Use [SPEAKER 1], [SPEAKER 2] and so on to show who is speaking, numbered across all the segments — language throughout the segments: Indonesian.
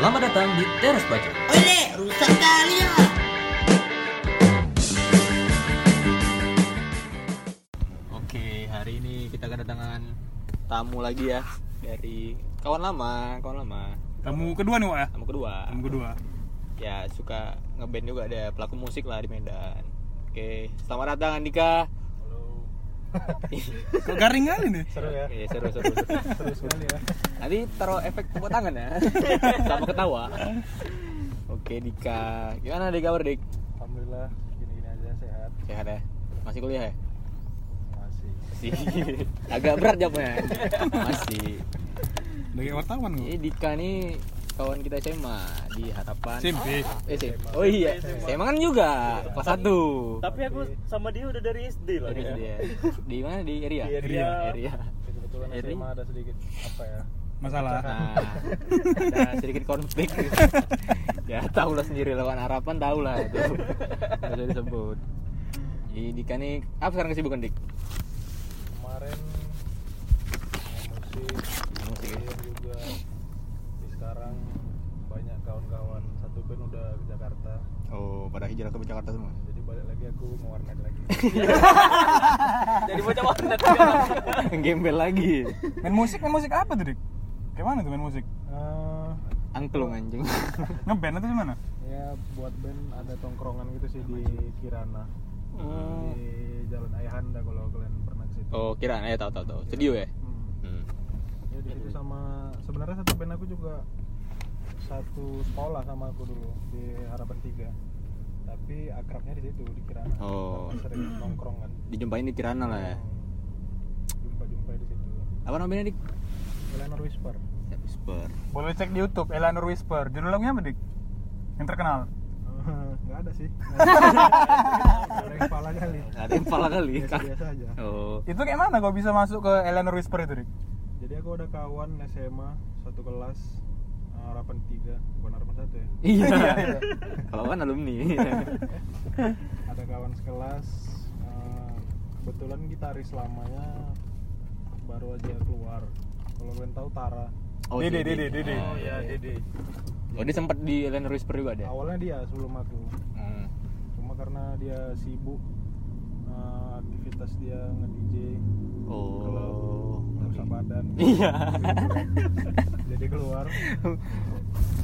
[SPEAKER 1] Selamat datang di Teras Baca.
[SPEAKER 2] Ole, rusak kali ya.
[SPEAKER 3] Oke, hari ini kita kedatangan tamu lagi ya dari kawan lama, kawan lama.
[SPEAKER 4] Tamu kedua nih, Wak ya?
[SPEAKER 3] Tamu kedua.
[SPEAKER 4] Tamu kedua.
[SPEAKER 3] Ya, suka ngeband juga ada pelaku musik lah di Medan. Oke, selamat datang Andika.
[SPEAKER 4] Kok garing kali nih?
[SPEAKER 3] Seru ya? Iya, seru seru. seru sekali ya. Nanti taruh efek tepuk tangan ya. Sama ketawa. Oke, Dika. Gimana Dika kabar, Dik?
[SPEAKER 5] Alhamdulillah gini-gini aja sehat
[SPEAKER 3] Sehat ya? Masih kuliah ya?
[SPEAKER 5] masih.
[SPEAKER 3] Masih. Agak berat jawabnya. Masih.
[SPEAKER 4] Sebagai wartawan.
[SPEAKER 3] Ini Dika nih kawan kita SMA di Harapan.
[SPEAKER 4] SMP.
[SPEAKER 3] Eh, SMA. Oh iya, SMA kan juga kelas 1.
[SPEAKER 5] Tapi aku sama dia udah dari SD lah.
[SPEAKER 3] Dari dia. Di mana di area?
[SPEAKER 5] Di area.
[SPEAKER 3] Area.
[SPEAKER 5] Kebetulan
[SPEAKER 3] Eri?
[SPEAKER 5] SMA ada sedikit apa ya?
[SPEAKER 4] Masalah.
[SPEAKER 3] Nah, ada sedikit konflik. ya tahu lah sendiri lawan harapan tahu lah itu. Nggak usah disebut. Jadi Dika nih apa sekarang kesibukan Dik?
[SPEAKER 5] Kemarin musik,
[SPEAKER 3] Musik ya?
[SPEAKER 5] juga. Di sekarang banyak kawan-kawan satu band udah ke Jakarta.
[SPEAKER 3] Oh, pada hijrah ke Jakarta semua.
[SPEAKER 5] Jadi balik lagi aku ngewarnet lagi.
[SPEAKER 3] Jadi bocah warnet. Gembel lagi.
[SPEAKER 4] Main musik, main musik apa tuh, Dik? Kayak mana tuh main musik?
[SPEAKER 5] Eh,
[SPEAKER 3] Angklung anjing.
[SPEAKER 4] Ngeband atau gimana?
[SPEAKER 5] ya buat band ada tongkrongan gitu sih di Kirana.
[SPEAKER 3] Oh.
[SPEAKER 5] Di Jalan Ayahanda kalau kalian pernah ke situ.
[SPEAKER 3] Oh, kiraan ya tahu tahu tahu. Studio ya?
[SPEAKER 5] Hmm.
[SPEAKER 3] Hmm.
[SPEAKER 5] ya di situ sama sebenarnya satu band aku juga satu sekolah sama aku dulu di Harapan Tiga tapi akrabnya di situ di Kirana
[SPEAKER 3] Oh.
[SPEAKER 5] Karena sering nongkrong kan
[SPEAKER 3] Dijumpain di Kirana lah ya.
[SPEAKER 5] jumpa jumpa di situ
[SPEAKER 3] Apa namanya Dik?
[SPEAKER 5] Eleanor Whisper
[SPEAKER 3] Whisper.
[SPEAKER 4] Boleh cek di YouTube Eleanor Whisper. Judul lagunya apa, Dik? Yang terkenal.
[SPEAKER 5] nggak ada sih nggak ada yang kepala kali
[SPEAKER 3] Ada yang pala kali.
[SPEAKER 5] biasa biasa aja
[SPEAKER 3] Oh.
[SPEAKER 4] Itu kayak mana kok bisa masuk ke Eleanor Whisper itu, Dik?
[SPEAKER 5] jadi aku ada kawan SMA satu kelas Harapan Tiga bukan Harapan satu ya
[SPEAKER 3] Iya. Kalau kan alumni.
[SPEAKER 5] ada kawan sekelas eh, kebetulan gitaris lamanya baru aja keluar kalau kalian tahu Tara
[SPEAKER 4] Dede,
[SPEAKER 3] si
[SPEAKER 4] Dede, Dede.
[SPEAKER 3] Oh,
[SPEAKER 5] ya Dede
[SPEAKER 3] Oh, dia sempat di Whisper juga ada.
[SPEAKER 5] awalnya dia sebelum aku
[SPEAKER 3] Hmm.
[SPEAKER 5] cuma karena dia sibuk eh, aktivitas dia nge-DJ
[SPEAKER 3] Oh.
[SPEAKER 5] merusak badan
[SPEAKER 3] Iya.
[SPEAKER 5] jadi keluar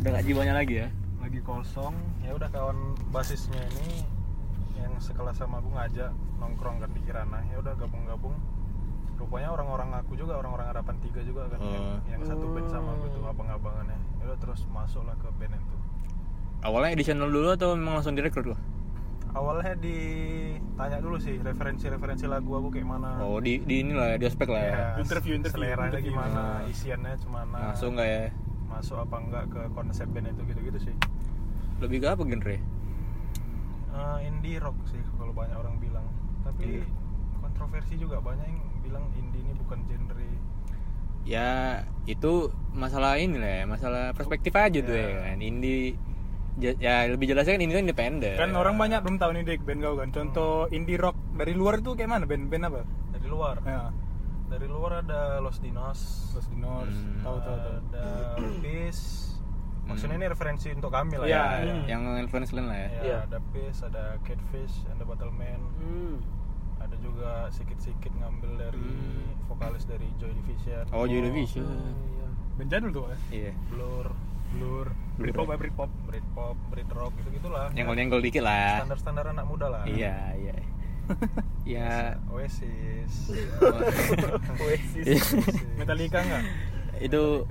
[SPEAKER 3] Udah gak jiwanya lagi ya.
[SPEAKER 5] lagi kosong ya udah kawan basisnya ini yang sekelas sama aku ngajak nongkrong kan di Kirana ya udah gabung-gabung rupanya orang-orang aku juga orang-orang harapan tiga juga kan yang,
[SPEAKER 3] Oh.
[SPEAKER 5] yang satu band sama aku tuh abang-abangannya ya udah terus masuklah ke band itu
[SPEAKER 3] Awalnya editional dulu atau memang langsung direkrut lo?
[SPEAKER 5] Awalnya ditanya dulu sih referensi-referensi lagu aku kayak mana
[SPEAKER 3] Oh, di di inilah ya, di ospek lah ya.
[SPEAKER 5] Ya,
[SPEAKER 4] Interview, interview,
[SPEAKER 5] seleranya
[SPEAKER 4] interview.
[SPEAKER 5] gimana
[SPEAKER 3] Ah.
[SPEAKER 5] isiannya gimana
[SPEAKER 3] Langsung nggak ya?
[SPEAKER 5] masuk apa enggak ke konsep band itu gitu-gitu sih
[SPEAKER 3] Lebih ke apa genre?
[SPEAKER 5] Eh, indie rock sih kalau banyak orang bilang tapi
[SPEAKER 3] Iya.
[SPEAKER 5] kontroversi juga banyak yang bilang indie ini bukan genre
[SPEAKER 3] Ya, itu masalah ini lah ya, masalah perspektif aja tuh ya
[SPEAKER 5] Ya.
[SPEAKER 3] kan. Indie ya lebih jelasnya kan ini kan independen.
[SPEAKER 4] Kan orang banyak belum tahu nih, Dik, band kau kan. Contoh indie rock dari luar itu kayak mana band? Band apa?
[SPEAKER 5] dari luar
[SPEAKER 4] Ya.
[SPEAKER 5] dari luar ada Los Dinos
[SPEAKER 4] Los Dinos.
[SPEAKER 3] Hmm.
[SPEAKER 4] Tahu tahu tahu.
[SPEAKER 5] ada Peace maksudnya ini referensi untuk kami lah
[SPEAKER 4] Iya,
[SPEAKER 5] ya,
[SPEAKER 4] iya.
[SPEAKER 3] yang influence kalian lah ya.
[SPEAKER 5] Ya,
[SPEAKER 1] Iya.
[SPEAKER 5] ada Peace ada Catfish the Battleman
[SPEAKER 1] Hmm.
[SPEAKER 5] ada juga sikit-sikit ngambil dari
[SPEAKER 3] Hmm.
[SPEAKER 5] vokalis dari Joy Division
[SPEAKER 3] Oh, Joy Division.
[SPEAKER 5] iya.
[SPEAKER 4] Band jadul tuh, ya.
[SPEAKER 3] Iya.
[SPEAKER 5] Blur
[SPEAKER 4] Blur. Britpop, ya, Britpop.
[SPEAKER 5] Britpop Britrock gitu gitulah
[SPEAKER 3] Nyenggol-nyenggol dikit lah.
[SPEAKER 5] standar-standar anak muda lah
[SPEAKER 3] Iya, iya. ya
[SPEAKER 5] Oasis
[SPEAKER 3] Oasis.
[SPEAKER 4] Metallica enggak?
[SPEAKER 3] itu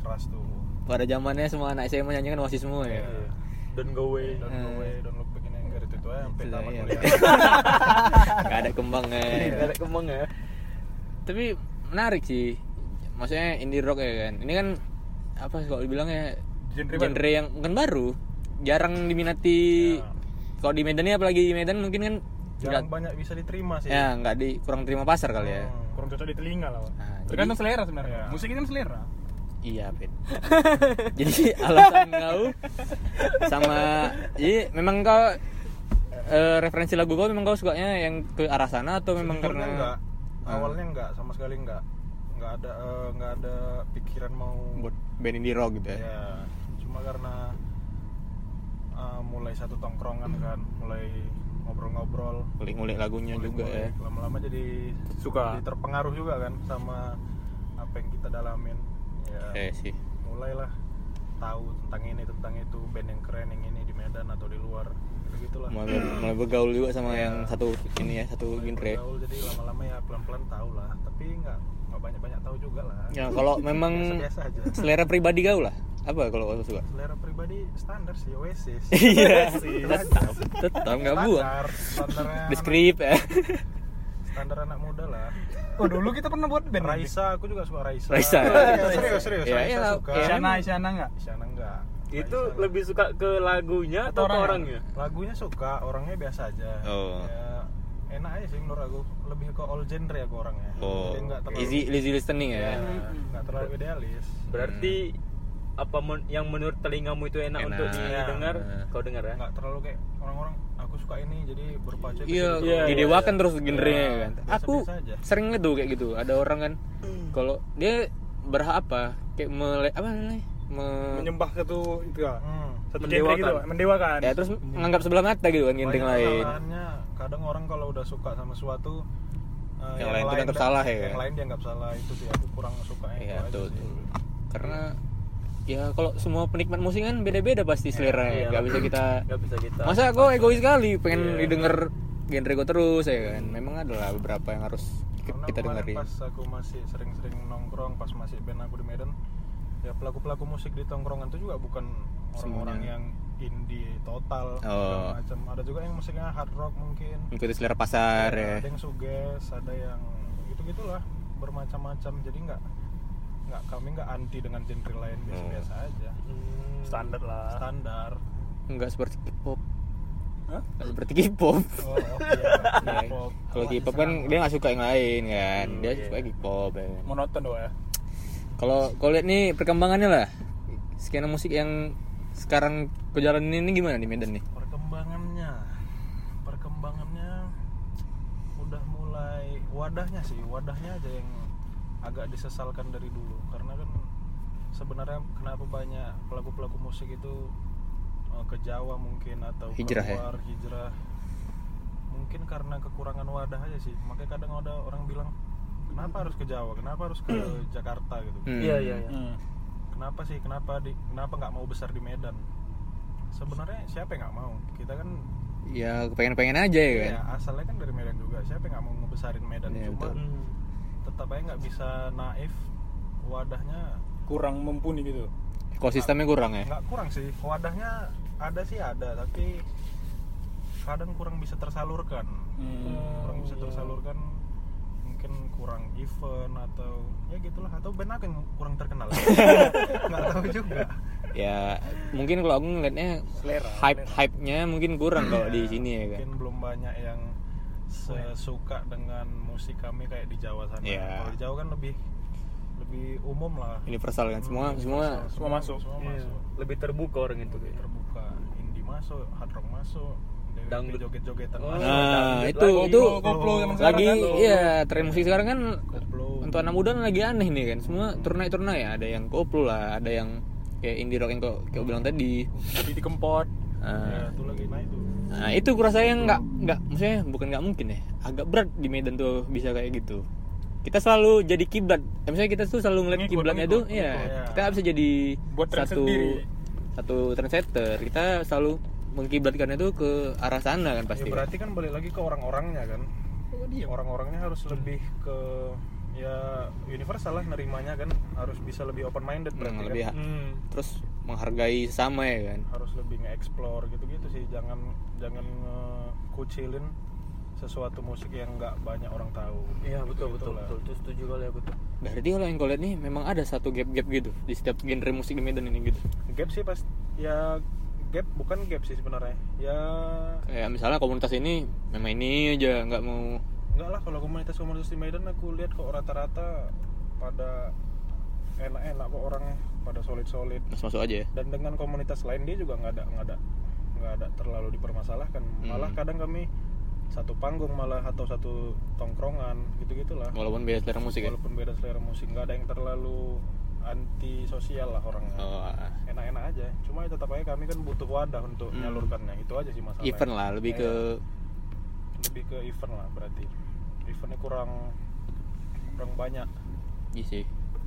[SPEAKER 5] keras tuh
[SPEAKER 3] pada zamannya semua anak SMA nyanyi kan Oasis semua ya.
[SPEAKER 5] Iya.
[SPEAKER 1] Don't go away.
[SPEAKER 5] Don't go
[SPEAKER 3] Eh.
[SPEAKER 5] away, don't look back in anger itu tuh ya sampai tamat
[SPEAKER 3] iya.
[SPEAKER 5] kuliah.
[SPEAKER 3] Gak ada kembangnya.
[SPEAKER 1] Gak ada kembang ya.
[SPEAKER 3] Tapi menarik sih. Maksudnya indie rock ya kan. Ini kan apa sih kalau dibilangnya
[SPEAKER 4] Genre
[SPEAKER 3] genre,
[SPEAKER 4] baru.
[SPEAKER 3] yang bukan baru. Jarang diminati.
[SPEAKER 5] Ya.
[SPEAKER 3] Kalau di Medan ini apalagi di Medan mungkin kan
[SPEAKER 5] Jarang
[SPEAKER 3] nggak-
[SPEAKER 5] banyak bisa diterima sih.
[SPEAKER 3] ya nggak di kurang terima pasar kali ya.
[SPEAKER 5] Hmm.
[SPEAKER 4] Kurang cocok di telinga lah.
[SPEAKER 3] Nah,
[SPEAKER 4] Tergantung selera sebenarnya.
[SPEAKER 5] Iya.
[SPEAKER 4] Musik ini kan selera.
[SPEAKER 3] Iya, Pin. jadi alasan kau sama jadi memang kau eh, referensi lagu kau memang kau sukanya yang ke arah sana atau memang
[SPEAKER 5] Sejujurnya
[SPEAKER 3] karena
[SPEAKER 5] enggak.
[SPEAKER 3] Ah.
[SPEAKER 5] Awalnya enggak sama sekali enggak. Enggak ada eh, enggak ada pikiran mau
[SPEAKER 3] buat band indie rock gitu ya?
[SPEAKER 5] ya cuma karena uh, mulai satu tongkrongan kan mulai ngobrol-ngobrol.
[SPEAKER 3] Ngulik-ngulik lagunya juga ya.
[SPEAKER 5] Lama-lama jadi
[SPEAKER 4] Suka.
[SPEAKER 5] jadi terpengaruh juga kan sama apa yang kita dalamin. Ya
[SPEAKER 3] eh sih.
[SPEAKER 5] Mulailah tahu tentang ini tentang itu band yang keren yang ini di Medan atau di luar. Gitu gitulah
[SPEAKER 3] mulai, mulai bergaul juga sama yang satu ini ya satu genre.
[SPEAKER 5] Bergaul, jadi lama-lama ya pelan-pelan tahu lah. Tapi nggak nggak banyak-banyak tahu juga lah.
[SPEAKER 3] Ya kalau memang
[SPEAKER 5] aja.
[SPEAKER 3] selera pribadi kau lah. Apa kalau kau suka?
[SPEAKER 5] Selera pribadi standar sih Oasis.
[SPEAKER 3] Iya. Tetap tetap nggak buang.
[SPEAKER 5] Standar standarnya
[SPEAKER 3] di skrip ya
[SPEAKER 5] standar anak muda lah
[SPEAKER 4] Oh dulu kita pernah buat band
[SPEAKER 5] Raisa aku juga suka Raisa.
[SPEAKER 3] Raisa.
[SPEAKER 5] Iya, serius serius
[SPEAKER 3] Ya,
[SPEAKER 5] Raisa
[SPEAKER 3] iya,
[SPEAKER 5] suka.
[SPEAKER 3] iya.
[SPEAKER 4] Isyana Isyana nggak?
[SPEAKER 5] Isyana enggak
[SPEAKER 1] Itu
[SPEAKER 5] Raisa.
[SPEAKER 1] lebih suka ke lagunya atau, ke
[SPEAKER 4] orangnya?
[SPEAKER 1] orangnya?
[SPEAKER 5] lagunya suka orangnya biasa aja.
[SPEAKER 3] Oh.
[SPEAKER 5] ya, enak aja sih menurut aku. Lebih ke all genre aku orangnya.
[SPEAKER 3] Oh.
[SPEAKER 5] Jadi terlalu
[SPEAKER 3] easy easy listening
[SPEAKER 5] ya,
[SPEAKER 3] ya
[SPEAKER 5] nggak terlalu idealis.
[SPEAKER 1] Berarti apa men- yang menurut telingamu itu enak,
[SPEAKER 3] Enak.
[SPEAKER 1] untuk didengar,
[SPEAKER 3] Iya.
[SPEAKER 1] kau dengar ya?
[SPEAKER 5] nggak terlalu kayak orang-orang aku suka ini jadi berpacu
[SPEAKER 3] Iya,
[SPEAKER 1] Iya,
[SPEAKER 3] didewakan
[SPEAKER 1] iya.
[SPEAKER 3] terus genrenya
[SPEAKER 5] Iya,
[SPEAKER 3] kan. Aku
[SPEAKER 5] aja.
[SPEAKER 3] sering lihat tuh kayak gitu. Ada orang kan kalau dia berhak apa? Kayak mele apa namanya? Me-
[SPEAKER 4] menyembah satu itu ya
[SPEAKER 5] hmm.
[SPEAKER 4] satu
[SPEAKER 1] Mendewakan.
[SPEAKER 4] genre gitu mendewakan
[SPEAKER 3] ya terus menganggap sebelah mata gitu kan genre
[SPEAKER 5] Banyak
[SPEAKER 3] lain.
[SPEAKER 5] kadang orang kalau udah suka sama suatu eh,
[SPEAKER 3] Yang lain tuh dianggap
[SPEAKER 5] dia-
[SPEAKER 3] salah ya,
[SPEAKER 5] yang
[SPEAKER 3] kan?
[SPEAKER 5] lain dianggap salah itu sih aku kurang suka
[SPEAKER 3] Iya,
[SPEAKER 5] itu
[SPEAKER 3] tuh, tuh. Karena ya kalau semua penikmat musik kan beda-beda pasti selera
[SPEAKER 1] Iya.
[SPEAKER 3] ya. Gak bisa kita
[SPEAKER 1] Gak bisa kita.
[SPEAKER 3] Masa kok egois sekali pengen
[SPEAKER 1] Iya.
[SPEAKER 3] didengar genre gue terus ya kan. Memang ada lah beberapa yang harus
[SPEAKER 5] Karena
[SPEAKER 3] kita dengerin.
[SPEAKER 5] pas aku masih sering-sering nongkrong pas masih band aku di Medan ya pelaku-pelaku musik di tongkrongan itu juga bukan orang-orang yang indie total
[SPEAKER 3] Oh.
[SPEAKER 5] macam ada juga yang musiknya hard rock mungkin
[SPEAKER 3] Mengikuti selera pasar ya.
[SPEAKER 5] ada yang suges ada yang gitu gitulah bermacam-macam jadi nggak nggak kami nggak anti dengan genre lain
[SPEAKER 3] Oh.
[SPEAKER 5] biasa-biasa aja
[SPEAKER 1] Hmm.
[SPEAKER 4] standar lah
[SPEAKER 5] standar
[SPEAKER 3] Enggak seperti K-pop.
[SPEAKER 4] Hah?
[SPEAKER 3] Nggak seperti K-pop.
[SPEAKER 5] oh, oh iya
[SPEAKER 3] Ya, kalau
[SPEAKER 5] Oh,
[SPEAKER 3] K-pop kan dia nggak suka yang lain kan.
[SPEAKER 1] Hmm,
[SPEAKER 3] dia
[SPEAKER 1] iya.
[SPEAKER 3] suka K-pop ya.
[SPEAKER 4] monoton doang ya
[SPEAKER 3] Kalau kau lihat nih perkembangannya lah. Skena musik yang sekarang kau jalanin ini gimana di Medan nih?
[SPEAKER 5] perkembangannya perkembangannya udah mulai wadahnya sih wadahnya aja yang agak disesalkan dari dulu karena kan sebenarnya kenapa banyak pelaku-pelaku musik itu eh, ke Jawa mungkin atau
[SPEAKER 3] Hijrah ya?
[SPEAKER 5] keluar hijrah mungkin karena kekurangan wadah aja sih makanya kadang ada orang bilang kenapa harus ke Jawa kenapa harus ke Jakarta gitu
[SPEAKER 3] Hmm.
[SPEAKER 1] Iya iya. iya.
[SPEAKER 4] Hmm.
[SPEAKER 5] kenapa sih kenapa di kenapa nggak mau besar di Medan sebenarnya siapa yang nggak mau kita kan
[SPEAKER 3] Ya kepengen-pengen aja ya kan.
[SPEAKER 5] ya asalnya kan dari Medan juga siapa yang nggak mau ngebesarin Medan
[SPEAKER 3] Iya,
[SPEAKER 5] cuma
[SPEAKER 3] betul.
[SPEAKER 5] Tetap aja nggak bisa naif wadahnya
[SPEAKER 4] kurang mumpuni gitu.
[SPEAKER 3] Ekosistemnya kurang ya.
[SPEAKER 5] nggak kurang sih. Wadahnya ada sih ada. Tapi kadang kurang bisa tersalurkan.
[SPEAKER 4] Hmm.
[SPEAKER 5] kurang bisa tersalurkan mungkin kurang event atau ya gitulah. Atau band aku yang kurang terkenal? Nggak tahu juga.
[SPEAKER 3] Ya mungkin kalau aku ngeliatnya
[SPEAKER 4] Selera,
[SPEAKER 3] hype hype-nya mungkin kurang kalau di sini ya kan.
[SPEAKER 5] mungkin belum banyak yang sesuka dengan musik kami kayak di Jawa sana.
[SPEAKER 3] Iya.
[SPEAKER 5] Kalau di Jawa kan lebih lebih umum lah.
[SPEAKER 3] Universal kan semua semua
[SPEAKER 4] Semua masuk.
[SPEAKER 5] Semua
[SPEAKER 1] Iya.
[SPEAKER 5] masuk.
[SPEAKER 1] Lebih terbuka orang itu.
[SPEAKER 5] Lebih terbuka. Indie masuk, hard rock masuk,
[SPEAKER 1] Dangdut.
[SPEAKER 5] joget-jogetan
[SPEAKER 1] Oh,
[SPEAKER 5] masuk.
[SPEAKER 3] Nah,
[SPEAKER 1] dangdut
[SPEAKER 3] itu
[SPEAKER 1] lagi.
[SPEAKER 3] itu
[SPEAKER 4] Koplo, koplo zaman sekarang
[SPEAKER 3] lagi
[SPEAKER 4] kan.
[SPEAKER 3] iya tren musik sekarang kan
[SPEAKER 5] Koplo.
[SPEAKER 3] untuk anak muda lagi aneh nih kan. Semua turnaik-turnaik ya, ada yang koplo lah, ada yang kayak indie rock yang kau, kau bilang tadi.
[SPEAKER 4] jadi kempot
[SPEAKER 5] Ya,
[SPEAKER 3] Nah,
[SPEAKER 5] itu lagi naik tuh.
[SPEAKER 3] Nah, itu kurasa yang nggak nggak maksudnya bukan nggak mungkin ya, agak berat di Medan tuh bisa kayak gitu. Kita selalu jadi kiblat. Eh, misalnya kita tuh selalu ngeliat kiblatnya tuh, iya.
[SPEAKER 5] ngikut.
[SPEAKER 3] Kita nggak bisa jadi
[SPEAKER 4] Buat
[SPEAKER 3] satu
[SPEAKER 4] sendiri.
[SPEAKER 3] satu trendsetter. Kita selalu mengkiblatkan itu ke arah sana kan
[SPEAKER 5] Ya,
[SPEAKER 3] pasti. kan?
[SPEAKER 5] berarti kan balik lagi ke orang-orangnya kan. Orang-orangnya harus lebih ke ya universal lah nerimanya kan harus bisa lebih open minded
[SPEAKER 3] Hmm,
[SPEAKER 5] berarti
[SPEAKER 3] lebih
[SPEAKER 5] kan.
[SPEAKER 1] Hmm.
[SPEAKER 3] terus menghargai sesama ya kan.
[SPEAKER 5] harus lebih nge-explore gitu-gitu sih jangan jangan ngekucilin sesuatu musik yang nggak banyak orang tahu
[SPEAKER 1] Iya betul
[SPEAKER 5] Gitu-gitu
[SPEAKER 1] betul
[SPEAKER 5] lah.
[SPEAKER 1] betul. Itu setuju kali aku tuh.
[SPEAKER 3] Berarti kalau yang kau lihat nih memang ada satu gap-gap gitu di setiap genre musik di Medan ini gitu.
[SPEAKER 5] gap sih pas ya gap bukan gap sih sebenarnya ya
[SPEAKER 3] Kayak misalnya komunitas ini memang ini aja nggak mau
[SPEAKER 5] nggak lah kalau komunitas-komunitas di Medan aku lihat kok rata-rata pada enak-enak kok orangnya pada solid-solid
[SPEAKER 3] masuk-masuk aja ya.
[SPEAKER 5] dan dengan komunitas lain dia juga nggak ada nggak ada nggak ada terlalu dipermasalahkan malah
[SPEAKER 3] Hmm.
[SPEAKER 5] kadang kami satu panggung malah atau satu tongkrongan gitu gitulah
[SPEAKER 3] Walaupun beda selera musik ya.
[SPEAKER 5] walaupun beda selera musik nggak ada yang terlalu anti sosial lah orangnya
[SPEAKER 3] Oh, ah.
[SPEAKER 5] enak-enak aja cuma ya tetap aja kami kan butuh wadah untuk
[SPEAKER 3] Hmm.
[SPEAKER 5] menyalurkannya itu aja sih masalahnya
[SPEAKER 3] event lah lebih ke
[SPEAKER 5] lebih ke event lah berarti eventnya kurang kurang banyak
[SPEAKER 3] iya sih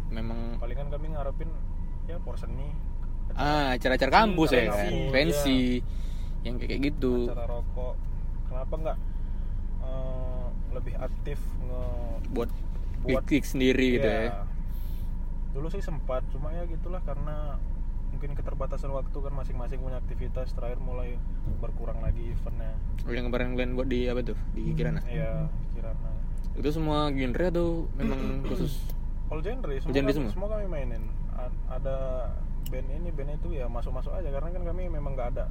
[SPEAKER 3] memang
[SPEAKER 5] palingan kami ngarepin ya porseni
[SPEAKER 3] ah acara-acara kampus ya kan?
[SPEAKER 5] Pensi,
[SPEAKER 3] pensi yang kayak gitu.
[SPEAKER 5] Acara rokok. Kenapa nggak eh, lebih aktif nge
[SPEAKER 3] buat
[SPEAKER 5] buat
[SPEAKER 3] kick sendiri gitu
[SPEAKER 5] Iya.
[SPEAKER 3] ya?
[SPEAKER 5] Dulu sih sempat cuma ya gitulah karena mungkin keterbatasan waktu kan masing-masing punya aktivitas. Terakhir mulai berkurang lagi eventnya.
[SPEAKER 3] Oh, yang kemarin kalian buat di apa tuh? Di Kirana
[SPEAKER 5] Iya, Kirana.
[SPEAKER 3] itu semua genre atau memang khusus?
[SPEAKER 5] All genre, semua,
[SPEAKER 3] genre
[SPEAKER 5] kami,
[SPEAKER 3] semua?
[SPEAKER 5] semua kami mainin. Ada band ini, band itu ya masuk-masuk aja karena kan kami memang nggak ada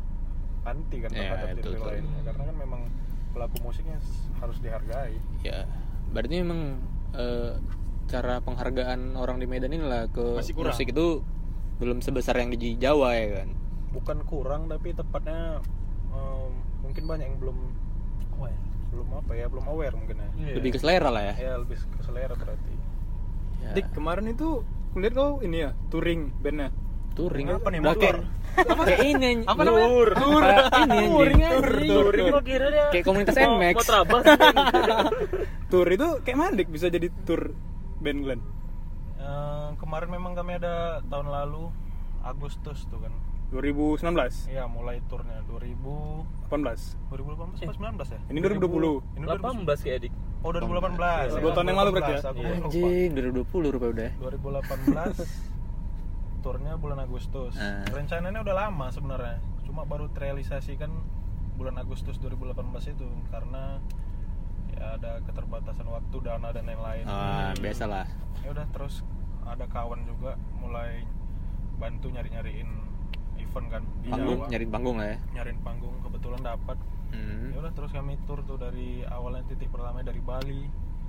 [SPEAKER 5] anti kan
[SPEAKER 3] Iya,
[SPEAKER 5] terhadap
[SPEAKER 3] itu
[SPEAKER 5] genre lain. Karena kan memang pelaku musiknya harus dihargai.
[SPEAKER 3] ya berarti memang eh, cara penghargaan orang di Medan ini lah ke
[SPEAKER 4] Masih kurang.
[SPEAKER 3] musik itu belum sebesar yang di Jawa ya kan
[SPEAKER 5] Bukan kurang tapi tepatnya em, mungkin banyak yang belum belum apa ya, belum aware mungkin ya.
[SPEAKER 3] lebih ke selera lah ya,
[SPEAKER 5] Ya lebih ke selera berarti.
[SPEAKER 3] Ya,
[SPEAKER 4] Dik kemarin itu kulihat kau ini ya touring bandnya
[SPEAKER 3] touring
[SPEAKER 5] Apa nih, motor?
[SPEAKER 3] kayak kayak ini.
[SPEAKER 4] Apa namanya?
[SPEAKER 3] Tur. Kayak ini
[SPEAKER 4] Touring.
[SPEAKER 1] Touring kira dia
[SPEAKER 3] Kayak komunitas
[SPEAKER 1] terabas
[SPEAKER 4] tour itu kayak mana dik bisa jadi tour band kalian
[SPEAKER 5] Eh, kemarin memang kami ada tahun lalu Agustus tuh kan.
[SPEAKER 4] 2019
[SPEAKER 5] Iya, mulai turnya 2000
[SPEAKER 4] 18
[SPEAKER 5] 2018 apa 19 ya?
[SPEAKER 4] Ini 2020.
[SPEAKER 5] Ini
[SPEAKER 1] 18 kayak dik
[SPEAKER 5] Oh 2018.
[SPEAKER 4] Dua tahun yang lalu berarti ya?
[SPEAKER 3] Anjing, 2020 rupiah udah.
[SPEAKER 5] 2018 turnya bulan Agustus.
[SPEAKER 3] Ah.
[SPEAKER 5] Rencananya udah lama sebenarnya. Cuma baru terrealisasikan bulan Agustus 2018 itu karena ya ada keterbatasan waktu, dana dan lain-lain.
[SPEAKER 3] Ah, biasalah.
[SPEAKER 5] Ya udah terus ada kawan juga mulai bantu nyari-nyariin event kan di
[SPEAKER 3] Panggung,
[SPEAKER 5] Jawa.
[SPEAKER 3] nyariin panggung lah ya.
[SPEAKER 5] nyariin panggung kebetulan dapat
[SPEAKER 3] Hmm.
[SPEAKER 5] ya udah terus kami tur tuh dari awalnya titik pertama dari Bali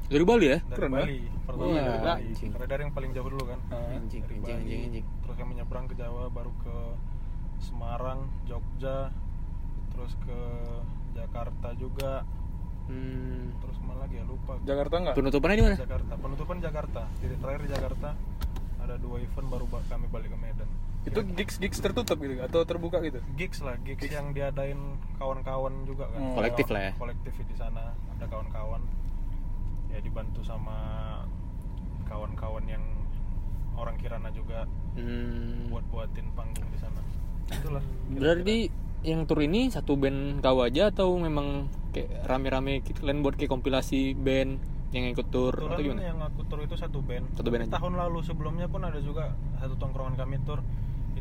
[SPEAKER 3] Dari Bali ya?
[SPEAKER 5] dari
[SPEAKER 4] Keren,
[SPEAKER 5] Bali pertama
[SPEAKER 3] Wah,
[SPEAKER 5] dari Bali
[SPEAKER 3] anjing.
[SPEAKER 5] karena dari yang paling jauh dulu kan
[SPEAKER 3] Anjing,
[SPEAKER 5] dari
[SPEAKER 3] anjing,
[SPEAKER 5] Bali.
[SPEAKER 3] anjing, anjing.
[SPEAKER 5] terus kami nyebrang ke Jawa baru ke Semarang Jogja terus ke Jakarta juga
[SPEAKER 3] Hmm.
[SPEAKER 5] terus ke mana lagi ya lupa
[SPEAKER 4] Jakarta enggak
[SPEAKER 3] Penutupannya di mana?
[SPEAKER 5] Jakarta penutupan Jakarta titik terakhir di Jakarta ada dua event baru ba- kami balik ke Medan
[SPEAKER 4] itu gigs gigs tertutup gitu atau terbuka gitu
[SPEAKER 5] gigs lah gigs yang diadain kawan-kawan juga kan
[SPEAKER 4] Hmm.
[SPEAKER 3] Kolektif lah ya.
[SPEAKER 5] kolektif di sana ada kawan-kawan ya dibantu sama kawan-kawan yang orang Kirana juga
[SPEAKER 3] Hmm.
[SPEAKER 5] buat buatin panggung di sana itulah
[SPEAKER 3] Berarti yang tur ini satu band kau aja atau memang kayak rame-rame kalian buat kayak kompilasi band yang ikut tur atau
[SPEAKER 5] Kebetulan
[SPEAKER 3] gimana?
[SPEAKER 5] yang aku tur itu satu band
[SPEAKER 3] Satu band aja.
[SPEAKER 5] tahun lalu sebelumnya pun ada juga satu tongkrongan kami tur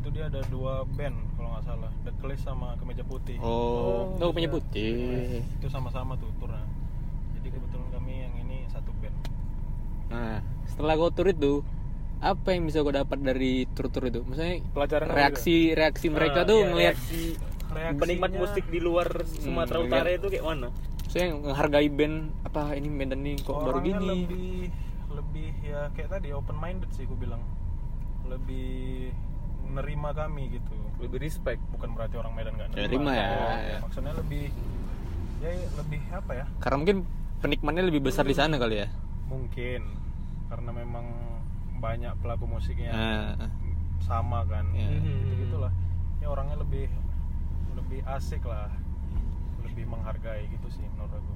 [SPEAKER 5] itu dia ada dua band kalau nggak salah. The Clash sama Kemeja Putih.
[SPEAKER 3] Oh, kau punya putih.
[SPEAKER 5] itu sama-sama tuh turnya. Jadi kebetulan kami yang ini satu band.
[SPEAKER 3] Nah, setelah kau tur itu apa yang bisa kau dapat dari tur-tur itu? Maksudnya
[SPEAKER 4] Pelajaran
[SPEAKER 3] reaksi reaksi mereka
[SPEAKER 1] Ah,
[SPEAKER 3] tuh
[SPEAKER 1] iya,
[SPEAKER 3] ngelihat
[SPEAKER 1] penikmat musik di luar Sumatera
[SPEAKER 3] Hmm,
[SPEAKER 1] Utara itu kayak mana?
[SPEAKER 3] saya menghargai band apa ini band ini kok baru
[SPEAKER 5] Orangnya
[SPEAKER 3] gini?
[SPEAKER 5] lebih lebih ya kayak tadi open minded sih aku bilang. Lebih menerima kami gitu.
[SPEAKER 1] Lebih respect.
[SPEAKER 5] bukan berarti orang Medan nggak
[SPEAKER 3] Nerima ya.
[SPEAKER 5] Ya, maksudnya lebih ya lebih apa ya?
[SPEAKER 3] Karena mungkin penikmatnya lebih besar di sana kali ya?
[SPEAKER 5] Mungkin. Karena memang banyak pelaku musiknya
[SPEAKER 3] nah,
[SPEAKER 5] sama kan.
[SPEAKER 3] Ya.
[SPEAKER 5] gitu gitulah. Ya orangnya lebih lebih asik lah. Lebih menghargai gitu sih menurut aku.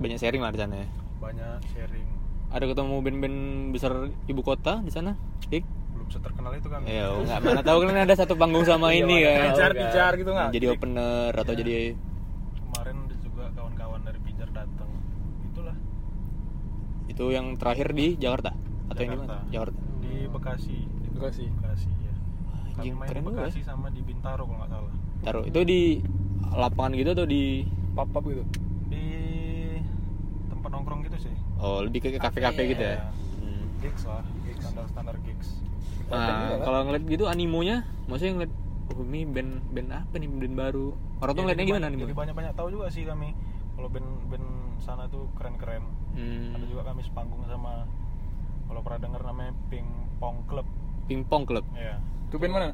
[SPEAKER 3] Banyak sharing lah di sana ya?
[SPEAKER 5] Banyak sharing.
[SPEAKER 3] Ada ketemu band-band besar ibu kota di sana? Ik?
[SPEAKER 5] Belum seterkenal itu kan.
[SPEAKER 3] Ya nggak mana tahu kan ada satu panggung sama
[SPEAKER 1] Iya,
[SPEAKER 3] ini kan.
[SPEAKER 4] pijar pijar gitu nggak?
[SPEAKER 3] Jadi opener atau
[SPEAKER 5] Iya.
[SPEAKER 3] jadi
[SPEAKER 5] kemarin ada juga kawan-kawan dari Pijar datang itulah.
[SPEAKER 3] Itu yang terakhir di Jakarta? Atau yang di mana
[SPEAKER 5] Jakarta. Di Bekasi. Di
[SPEAKER 4] Bekasi.
[SPEAKER 5] Bekasi ya kami
[SPEAKER 3] Anjing,
[SPEAKER 5] main
[SPEAKER 3] keren
[SPEAKER 5] di
[SPEAKER 3] juga ya.
[SPEAKER 5] Bekasi sama di Bintaro kalau nggak salah.
[SPEAKER 3] Taruh itu di lapangan gitu atau di
[SPEAKER 4] pap gitu?
[SPEAKER 5] Di tempat nongkrong gitu sih.
[SPEAKER 3] Oh lebih ke kafe-kafe gitu ya?
[SPEAKER 5] Iya.
[SPEAKER 3] Hmm.
[SPEAKER 5] gigs lah gigs standar standar gigs
[SPEAKER 3] Nah, kalau ngeliat gitu animonya, maksudnya ngeliat oh ini band band apa nih? Band baru. Orang tuh
[SPEAKER 5] Ya,
[SPEAKER 3] ngeliatnya gimana
[SPEAKER 5] jadi banyak banyak tahu juga sih kami kalau band band sana tuh keren keren
[SPEAKER 3] Hmm,
[SPEAKER 5] ada juga kami sepanggung sama kalau pernah dengar namanya Ping Pong Club.
[SPEAKER 3] Pingpong club.
[SPEAKER 5] ya
[SPEAKER 4] itu band mana?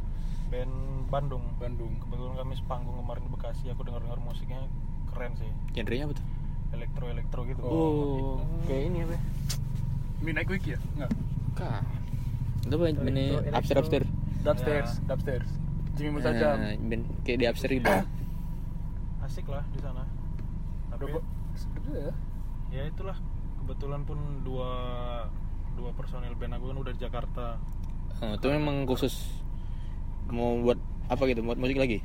[SPEAKER 5] Band Bandung.
[SPEAKER 4] Bandung.
[SPEAKER 5] Kebetulan kami sepanggung kemarin di Bekasi aku dengar dengar musiknya keren sih.
[SPEAKER 3] Genrenya apa tuh?
[SPEAKER 5] elektro elektro gitu.
[SPEAKER 3] Oh, kayak ini apa? ya?
[SPEAKER 4] Midnight Wiki ya? Nggak
[SPEAKER 3] Kah. Itu apa
[SPEAKER 1] Elektro,
[SPEAKER 3] upstairs upstairs.
[SPEAKER 4] Dubstairs Dubstairs Jimmy Musajam
[SPEAKER 3] Eh, band kayak di Upstairs gitu.
[SPEAKER 5] Asik lah di sana. Tapi
[SPEAKER 4] sedep ya.
[SPEAKER 5] ya itulah kebetulan pun dua dua personil band aku kan udah di Jakarta.
[SPEAKER 3] Oh, itu memang khusus mau buat apa gitu buat musik lagi?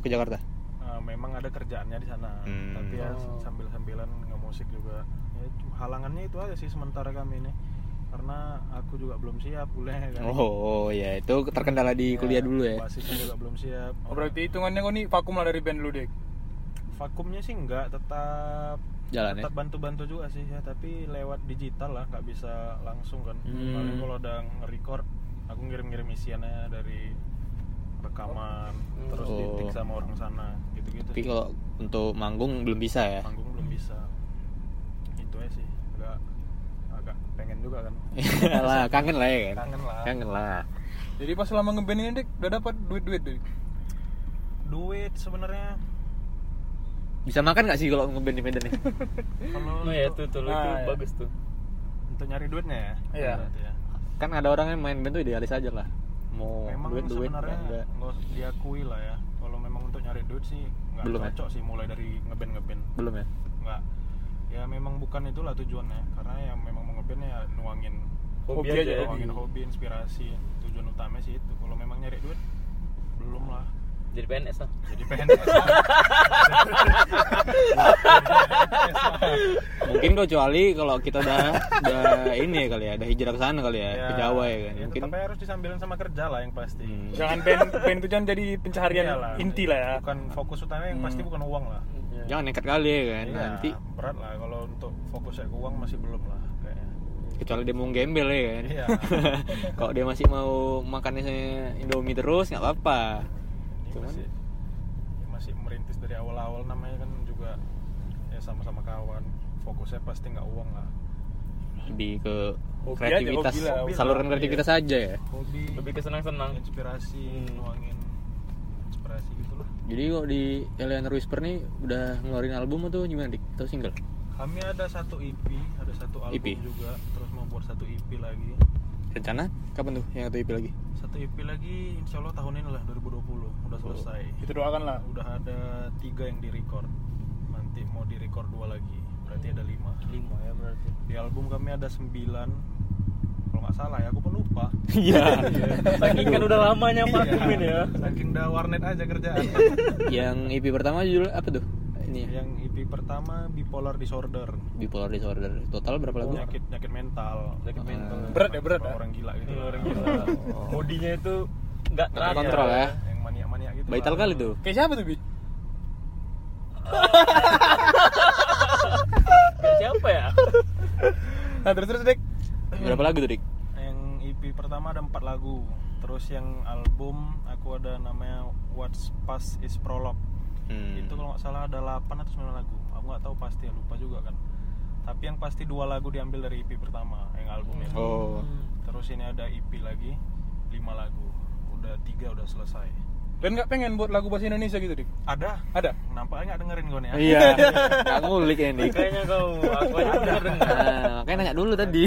[SPEAKER 3] Ke Jakarta?
[SPEAKER 5] Nah, memang ada kerjaannya di sana.
[SPEAKER 3] Hmm.
[SPEAKER 5] tapi ya
[SPEAKER 4] Oh.
[SPEAKER 5] sambil sambilan nggak musik juga. Ya, halangannya itu aja sih sementara kami ini karena aku juga belum siap kuliah kan?
[SPEAKER 3] Oh, oh ya itu terkendala di kuliah dulu ya?
[SPEAKER 5] basisnya juga belum siap.
[SPEAKER 4] Oh, berarti hitungannya kau nih vakum lah dari band lu dek
[SPEAKER 5] vakumnya sih enggak tetap
[SPEAKER 3] Jalan ya?
[SPEAKER 5] tetap bantu-bantu juga sih ya. Tapi lewat digital lah nggak bisa langsung kan?
[SPEAKER 3] Hmm.
[SPEAKER 5] paling kalau udah nge-record aku ngirim-ngirim isiannya dari rekaman terus
[SPEAKER 3] Oh.
[SPEAKER 5] ditik sama orang sana gitu-gitu
[SPEAKER 3] tapi kalau untuk manggung belum bisa ya?
[SPEAKER 5] Panggung belum bisa. Itu aja sih agak agak pengen juga kan.
[SPEAKER 3] Lah kangen lah ya kan?
[SPEAKER 5] Kangen lah.
[SPEAKER 3] Kangen lah.
[SPEAKER 4] Jadi pas selama ngeband ini dek udah dapat duit duit dek
[SPEAKER 5] duit sebenarnya.
[SPEAKER 3] Bisa makan gak sih kalau ngeband di Medan nih?
[SPEAKER 5] Kalau
[SPEAKER 1] Nah ya tuh tuh
[SPEAKER 4] Nah,
[SPEAKER 1] itu
[SPEAKER 4] ya.
[SPEAKER 1] bagus tuh.
[SPEAKER 5] untuk nyari duitnya ya?
[SPEAKER 4] Iya.
[SPEAKER 5] ya.
[SPEAKER 3] kan ada orang yang main band tuh idealis aja lah. Mau
[SPEAKER 5] memang
[SPEAKER 3] duit duit
[SPEAKER 5] sebenarnya
[SPEAKER 3] enggak
[SPEAKER 5] nggak diakui lah ya. Kalau memang untuk nyari duit sih nggak
[SPEAKER 3] Belum ya?
[SPEAKER 5] cocok sih mulai dari ngeband ngeband
[SPEAKER 3] belum ya?
[SPEAKER 5] Nggak ya memang bukan itulah tujuannya karena yang memang mau ngeband ya nuangin
[SPEAKER 1] Hobi,
[SPEAKER 4] Hobi
[SPEAKER 1] aja.
[SPEAKER 4] aja.
[SPEAKER 1] ya.
[SPEAKER 5] nuangin hobi inspirasi tujuan utama sih itu kalau memang nyari duit belum lah
[SPEAKER 1] Jadi PNS lah.
[SPEAKER 5] jadi PNS lah.
[SPEAKER 3] mungkin kecuali kalau kita udah udah ini ya kali ya ada hijrah ke sana kali ya, ke Jawa ya kan
[SPEAKER 5] ya
[SPEAKER 3] mungkin
[SPEAKER 5] tetap harus disambilin sama kerja lah yang pasti
[SPEAKER 3] Hmm.
[SPEAKER 4] jangan band band itu jangan jadi pencaharian
[SPEAKER 5] Iyalah.
[SPEAKER 4] inti lah ya
[SPEAKER 5] bukan fokus utama yang pasti
[SPEAKER 4] Hmm.
[SPEAKER 5] bukan uang lah
[SPEAKER 3] jangan nekat kali ya kan
[SPEAKER 5] Iya,
[SPEAKER 3] nanti
[SPEAKER 5] berat lah kalau untuk fokusnya ke uang masih belum lah kayaknya
[SPEAKER 3] kecuali dia mau gembel ya kan
[SPEAKER 5] Iya.
[SPEAKER 3] kalau dia masih mau makannya Indomie terus nggak apa-apa
[SPEAKER 5] Ini
[SPEAKER 3] Cuman-
[SPEAKER 5] masih ya masih merintis dari awal-awal namanya kan juga ya sama-sama kawan fokusnya pasti nggak uang lah
[SPEAKER 3] lebih ke
[SPEAKER 4] Hobi
[SPEAKER 3] kreativitas
[SPEAKER 4] aja, hobi lah.
[SPEAKER 5] Hobi
[SPEAKER 3] saluran kreativitas
[SPEAKER 5] iya.
[SPEAKER 3] aja ya
[SPEAKER 5] hobi
[SPEAKER 1] Lebih ke senang-senang.
[SPEAKER 5] inspirasi
[SPEAKER 3] Hmm.
[SPEAKER 5] nuangin gitu lah.
[SPEAKER 3] Jadi kok di Eleanor Whisper nih udah ngeluarin album atau gimana dik? Atau single?
[SPEAKER 5] Kami ada satu EP ada satu album
[SPEAKER 3] EP.
[SPEAKER 5] juga terus mau buat satu EP lagi.
[SPEAKER 3] Rencana? Kapan tuh yang atau IP lagi?
[SPEAKER 5] Satu EP lagi insya Allah tahun ini lah 2020 udah selesai.
[SPEAKER 4] Itu doakan lah.
[SPEAKER 5] Udah ada tiga yang di record nanti mau di record dua lagi berarti ada lima.
[SPEAKER 1] Lima ya berarti.
[SPEAKER 5] di album kami ada sembilan kalau nggak salah ya aku pun lupa.
[SPEAKER 3] Iya.
[SPEAKER 1] Saking kan udah lamanya vakum ini ya.
[SPEAKER 5] saking udah warnet aja kerjaan.
[SPEAKER 3] Yang EP pertama judul apa tuh? Ini ya?
[SPEAKER 5] Yang EP pertama bipolar disorder.
[SPEAKER 3] Bipolar disorder. Total berapa lagu?
[SPEAKER 5] Penyakit penyakit mental.
[SPEAKER 1] Penyakit
[SPEAKER 3] Ah.
[SPEAKER 1] mental.
[SPEAKER 4] berat ya berat ya?
[SPEAKER 5] orang gila gitu. Lah.
[SPEAKER 1] orang gila. Bodinya itu nggak
[SPEAKER 3] terkontrol ya.
[SPEAKER 5] yang maniak maniak gitu.
[SPEAKER 3] Baital kali tuh.
[SPEAKER 4] Kayak siapa tuh bi?
[SPEAKER 1] Kayak siapa ya?
[SPEAKER 4] nah terus terus dek
[SPEAKER 3] berapa lagu tuh dik
[SPEAKER 5] pertama ada empat lagu terus yang album aku ada namanya What's Past is Prologue
[SPEAKER 3] Hmm.
[SPEAKER 5] itu kalau nggak salah ada 8 atau 9 lagu aku nggak tahu pasti ya lupa juga kan. Tapi yang pasti dua lagu diambil dari EP pertama yang album itu.
[SPEAKER 3] Oh.
[SPEAKER 5] Terus ini ada EP lagi 5 lagu udah tiga udah selesai.
[SPEAKER 4] Dan nggak pengen buat lagu bahasa Indonesia gitu dik?
[SPEAKER 5] Ada.
[SPEAKER 4] Ada?
[SPEAKER 5] Nampaknya nggak dengerin gue nih ya.
[SPEAKER 3] Iya. Nggak ngulik ya dik
[SPEAKER 1] Kayaknya kau aku aja denger denger.
[SPEAKER 3] nah, makanya nanya dulu tadi.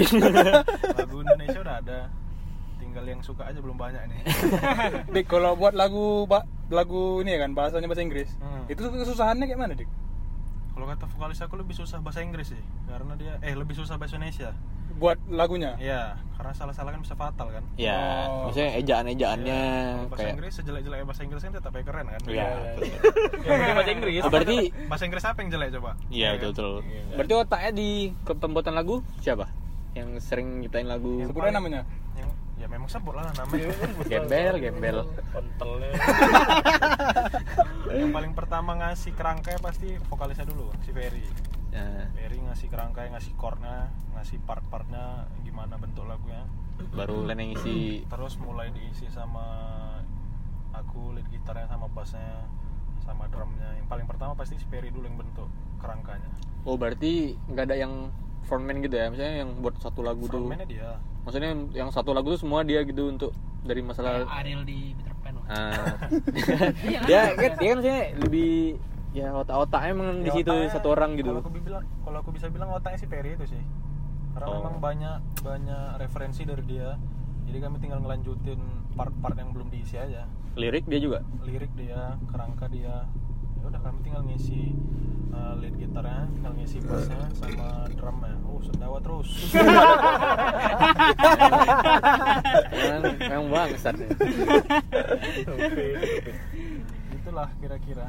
[SPEAKER 5] Lagu Indonesia udah ada tinggal yang suka aja belum banyak nih
[SPEAKER 4] dik kalau buat lagu ba- lagu ini ya kan bahasanya bahasa Inggris
[SPEAKER 5] Hmm.
[SPEAKER 4] itu kesusahannya kayak mana dik
[SPEAKER 5] kalau kata vokalis aku lebih susah bahasa Inggris sih karena dia eh lebih susah bahasa Indonesia
[SPEAKER 4] buat lagunya
[SPEAKER 5] Iya, karena salah-salah kan bisa fatal kan
[SPEAKER 3] ya
[SPEAKER 4] Oh.
[SPEAKER 3] maksudnya ejaan-ejaannya
[SPEAKER 5] Kalau bahasa
[SPEAKER 3] kayak
[SPEAKER 5] Inggris sejelek-jeleknya bahasa Inggris kan tetap keren kan
[SPEAKER 3] Iya.
[SPEAKER 1] Penting bahasa Inggris.
[SPEAKER 3] Oh, berarti
[SPEAKER 5] bahasa Inggris apa yang jelek coba
[SPEAKER 3] iya
[SPEAKER 5] kan?
[SPEAKER 3] betul betul
[SPEAKER 5] Iya.
[SPEAKER 3] berarti otaknya di ke pembuatan lagu siapa yang sering nyiptain lagu
[SPEAKER 5] Yang
[SPEAKER 4] sebutnya namanya
[SPEAKER 5] ya memang sebut lah namanya.
[SPEAKER 3] Gembel gembel.
[SPEAKER 1] Kontolnya.
[SPEAKER 5] yang paling pertama ngasih kerangkanya pasti vokalisnya dulu si Ferry.
[SPEAKER 3] Nah,
[SPEAKER 5] Ferry ngasih kerangkanya ngasih chordnya ngasih part-partnya gimana bentuk lagunya.
[SPEAKER 3] Baru Len yang isi.
[SPEAKER 5] Terus mulai diisi sama aku lead gitarnya sama bassnya sama drumnya. Yang paling pertama pasti si Ferry dulu yang bentuk kerangkanya.
[SPEAKER 3] Oh berarti nggak ada yang frontman gitu ya? Misalnya yang buat satu lagu tuh
[SPEAKER 5] frontman-nya dia
[SPEAKER 3] maksudnya yang satu lagu tuh semua dia gitu untuk dari masalah
[SPEAKER 2] Ariel di Peter Pan lah.
[SPEAKER 3] Ah. dia kan dia kan maksudnya lebih ya otak-otaknya emang di
[SPEAKER 5] Ya,
[SPEAKER 3] situ
[SPEAKER 5] otaknya,
[SPEAKER 3] satu orang gitu
[SPEAKER 5] Kalau aku bilang, kalau aku bisa bilang otaknya si Ferry itu sih. Karena
[SPEAKER 3] Oh.
[SPEAKER 5] memang banyak banyak referensi dari dia. Jadi kami tinggal ngelanjutin part-part yang belum diisi aja.
[SPEAKER 3] lirik dia juga
[SPEAKER 5] lirik dia kerangka dia ya udah kami tinggal ngisi uh, lead gitarnya tinggal ngisi bassnya sama drumnya. Oh sendawa terus.
[SPEAKER 3] Memang bangsat
[SPEAKER 5] itulah kira-kira.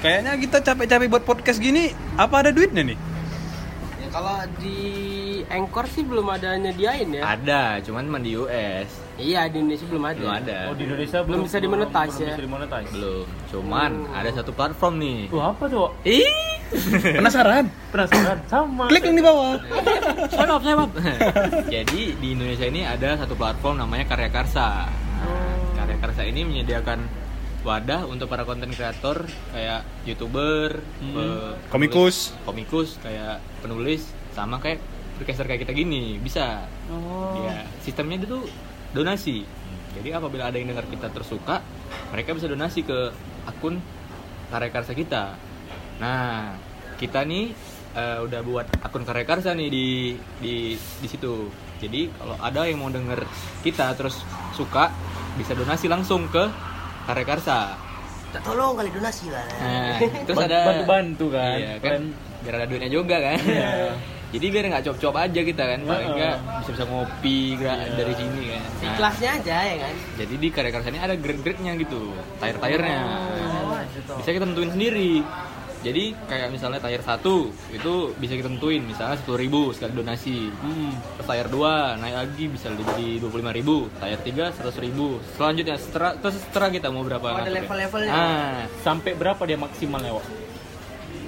[SPEAKER 4] Kayaknya kita capek-capek buat podcast gini, apa ada duitnya nih?
[SPEAKER 2] Kalau di Anchor sih belum ada nyediain ya.
[SPEAKER 3] ada cuman cuma di US
[SPEAKER 2] Iya di Indonesia belum ada.
[SPEAKER 3] belum ada
[SPEAKER 1] Oh di Indonesia
[SPEAKER 2] Belum bisa dimonetize
[SPEAKER 1] belum
[SPEAKER 2] ya?
[SPEAKER 1] bisa dimonetize.
[SPEAKER 3] belum cuman ada satu platform nih
[SPEAKER 1] Tuh apa tuh?
[SPEAKER 3] ih
[SPEAKER 4] Penasaran?
[SPEAKER 1] Penasaran? Sama.
[SPEAKER 4] Klik yang di bawah.
[SPEAKER 2] Swipe up, swipe up.
[SPEAKER 3] jadi di Indonesia ini ada satu platform namanya Karya Karsa Karya Karsa ini menyediakan wadah untuk para konten kreator kayak youtuber, eh,
[SPEAKER 4] Komikus.
[SPEAKER 3] penulis- komikus kayak penulis sama kayak podcaster kayak kita gini bisa.
[SPEAKER 1] Oh.
[SPEAKER 3] Ya sistemnya itu tuh donasi. Jadi apabila ada yang dengar kita tersuka, mereka bisa donasi ke akun Karya Karsa kita. Nah kita nih eh, udah buat akun Karya Karsa nih di di di situ. Jadi kalau ada yang mau denger kita terus suka bisa donasi langsung ke Karya Karsa.
[SPEAKER 2] Tak tolong kali donasi lah.
[SPEAKER 3] Nah, terus
[SPEAKER 1] Bantu-
[SPEAKER 3] ada
[SPEAKER 1] bantu-bantu kan.
[SPEAKER 3] Iya kan.
[SPEAKER 1] Kalian-
[SPEAKER 3] Biar ada duitnya juga kan. Jadi biar nggak cop-cop aja kita kan, paling nggak bisa-bisa ngopi gra-
[SPEAKER 1] Iya.
[SPEAKER 3] dari sini kan. Nah,
[SPEAKER 2] Kelasnya aja ya kan.
[SPEAKER 3] jadi di karya karya ini ada grade-grade-nya gitu, tire-tirenya.
[SPEAKER 2] Oh,
[SPEAKER 3] Bisa kita tentuin sendiri. Jadi kayak misalnya tire 1 itu bisa kita tentuin misalnya 10.000 ribu sekali donasi.
[SPEAKER 1] Hmm.
[SPEAKER 3] Terus tire 2 naik lagi bisa jadi 25.000 ribu. Tire 3 100.000 ribu. Selanjutnya setelah terus setelah kita mau berapa
[SPEAKER 2] Oh, ada
[SPEAKER 3] ya.
[SPEAKER 2] level-levelnya.
[SPEAKER 3] Ah,
[SPEAKER 1] Sampai berapa dia maksimalnya, Wak?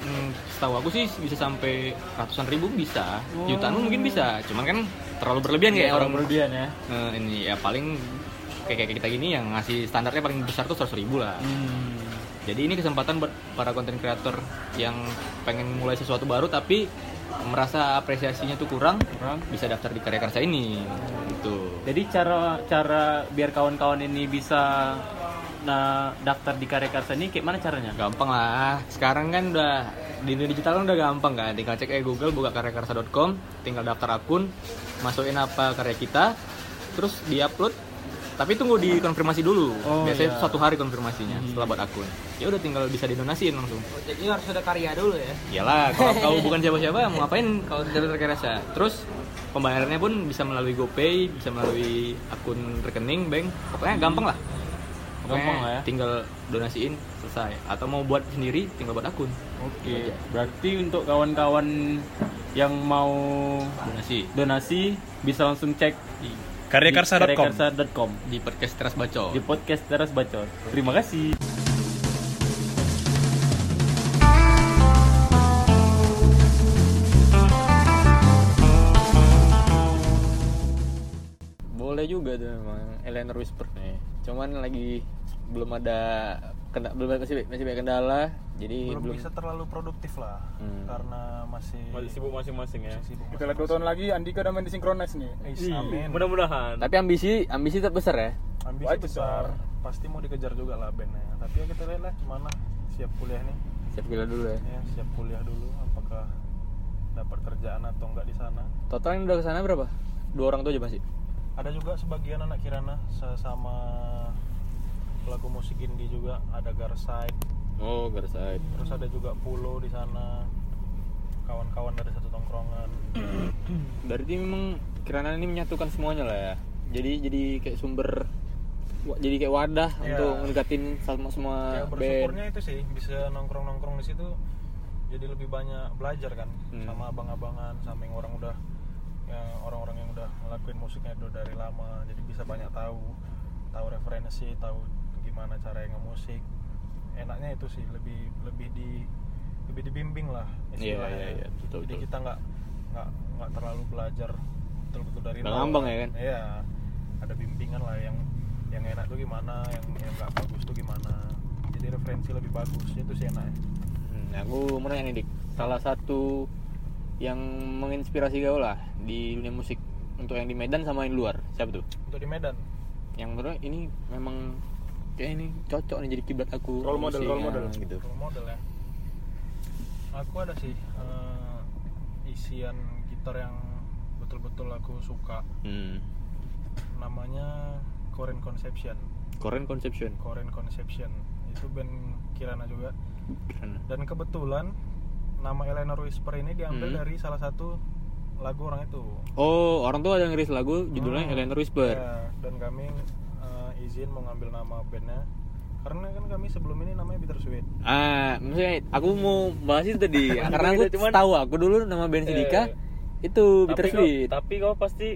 [SPEAKER 3] Hmm, setahu aku sih bisa sampai ratusan ribu bisa, jutaan pun mungkin bisa. Cuman kan terlalu berlebihan kayak orang
[SPEAKER 1] berlebihan ya.
[SPEAKER 3] Eh, ini ya paling kayak kayak kita gini yang ngasih standarnya paling besar tuh seratus ribu lah.
[SPEAKER 1] Hmm.
[SPEAKER 3] Jadi ini kesempatan buat para konten kreator yang pengen mulai sesuatu baru tapi merasa apresiasinya tuh kurang,
[SPEAKER 1] Kurang.
[SPEAKER 3] bisa daftar di karya karsa ini. Gitu.
[SPEAKER 1] Jadi cara cara biar kawan-kawan ini bisa nah daftar di karya karsa ini kayak mana caranya?
[SPEAKER 3] Gampang lah. Sekarang kan udah di dunia digital kan udah gampang kan. Tinggal cek aja Google buka karyakarsa.com, tinggal daftar akun, masukin apa karya kita, terus diupload. Tapi tunggu dikonfirmasi dulu.
[SPEAKER 1] Oh,
[SPEAKER 3] Biasanya
[SPEAKER 1] iya.
[SPEAKER 3] satu hari konfirmasinya setelah buat akun. Ya udah tinggal bisa didonasiin langsung.
[SPEAKER 2] Oh, jadi harus ada karya dulu ya.
[SPEAKER 3] Iyalah, kalau kau bukan siapa-siapa mau ngapain kalau tidak terkira rasa. Terus pembayarannya pun bisa melalui GoPay, bisa melalui akun rekening bank. Pokoknya gampang lah. Pokoknya
[SPEAKER 1] Gampang lah ya.
[SPEAKER 3] Tinggal donasiin selesai. Atau mau buat sendiri tinggal buat akun.
[SPEAKER 1] Oke. Berarti untuk kawan-kawan yang mau
[SPEAKER 3] Donasi
[SPEAKER 1] donasi bisa langsung cek di
[SPEAKER 4] Karyakarsa.com.
[SPEAKER 1] karyakarsa.com
[SPEAKER 3] di podcast Teras Bacot.
[SPEAKER 1] di podcast Teras Bacot. Terima kasih.
[SPEAKER 3] Boleh juga tuh memang Eleanor Whisper nih. Cuman lagi belum ada kena, belum masih masih banyak kendala. Jadi
[SPEAKER 5] belum,
[SPEAKER 3] belum,
[SPEAKER 5] bisa terlalu produktif lah
[SPEAKER 3] Hmm.
[SPEAKER 5] karena masih
[SPEAKER 1] Masih sibuk masing-masing ya.
[SPEAKER 5] masih sibuk
[SPEAKER 4] Kita lihat dua tahun lagi Andika udah main di Synchronize nih.
[SPEAKER 5] Eh, amin
[SPEAKER 1] Mudah-mudahan.
[SPEAKER 3] Tapi ambisi ambisi tetap besar ya.
[SPEAKER 5] ambisi
[SPEAKER 4] Wajib
[SPEAKER 5] besar pasti mau dikejar juga lah bandnya tapi ya kita lihat lah gimana siap kuliah nih
[SPEAKER 3] Siap gila dulu ya.
[SPEAKER 5] ya siap kuliah dulu apakah dapat kerjaan atau enggak di sana
[SPEAKER 3] Total yang udah ke sana berapa? Dua orang tuh aja masih.
[SPEAKER 5] ada juga sebagian anak Kirana sama pelaku musik indie juga ada Garside
[SPEAKER 3] Oh, Garside.
[SPEAKER 5] terus ada juga Pulo di sana kawan-kawan dari satu tongkrongan
[SPEAKER 3] Berarti memang Kirana ini menyatukan semuanya lah ya. Jadi jadi kayak sumber jadi kayak wadah
[SPEAKER 5] Iya.
[SPEAKER 3] untuk mendekatin sama semua
[SPEAKER 5] ya
[SPEAKER 3] band.
[SPEAKER 5] bersyukurnya itu sih bisa nongkrong-nongkrong di situ jadi lebih banyak belajar kan
[SPEAKER 3] Hmm.
[SPEAKER 5] sama abang-abangan sama yang orang udah yang orang-orang yang udah ngelakuin musiknya udah dari lama jadi bisa banyak tahu tahu referensi tahu gimana cara yang ngemusik enaknya itu sih lebih lebih di lebih dibimbing lah
[SPEAKER 3] Iya,
[SPEAKER 5] istilahnya
[SPEAKER 3] iya, iya, betul,
[SPEAKER 5] jadi
[SPEAKER 3] betul.
[SPEAKER 5] kita nggak nggak nggak terlalu belajar betul-betul dari nol.
[SPEAKER 3] ngambang ya kan?
[SPEAKER 5] iya ada bimbingan lah yang yang enak tuh gimana yang yang nggak bagus tuh gimana jadi referensi lebih bagus itu sih enaknya
[SPEAKER 3] Hmm, aku mau nanya nih Dik. Salah satu yang menginspirasi kau lah di dunia musik untuk yang di Medan sama yang di luar siapa tuh?
[SPEAKER 5] untuk di Medan
[SPEAKER 3] Yang menurut ini memang kayak ini cocok nih jadi kiblat aku
[SPEAKER 4] Role model,
[SPEAKER 3] musik,
[SPEAKER 4] role
[SPEAKER 3] ya,
[SPEAKER 4] model.
[SPEAKER 3] gitu.
[SPEAKER 5] role model ya aku ada sih eh, isian gitar yang betul-betul aku suka
[SPEAKER 3] Hmm.
[SPEAKER 5] namanya Korean Conception
[SPEAKER 3] Korean Conception.
[SPEAKER 5] Korean Conception itu band Kirana juga
[SPEAKER 3] Keren.
[SPEAKER 5] dan kebetulan nama Eleanor Whisper ini diambil
[SPEAKER 3] Hmm.
[SPEAKER 5] dari salah satu lagu orang itu
[SPEAKER 3] Oh, orang tuh ada yang rilis lagu judulnya
[SPEAKER 5] Hmm.
[SPEAKER 3] Eleanor Whisper.
[SPEAKER 5] Ya, dan kami eh, izin mau ngambil nama bandnya karena kan kami sebelum ini namanya Bittersweet
[SPEAKER 3] Ah, maksudnya aku mau bahas itu tadi karena aku
[SPEAKER 1] Cuman-
[SPEAKER 3] tahu aku dulu nama band Sidika
[SPEAKER 1] Eh,
[SPEAKER 3] itu
[SPEAKER 1] Tapi
[SPEAKER 3] Bittersweet.
[SPEAKER 1] kau, tapi kau pasti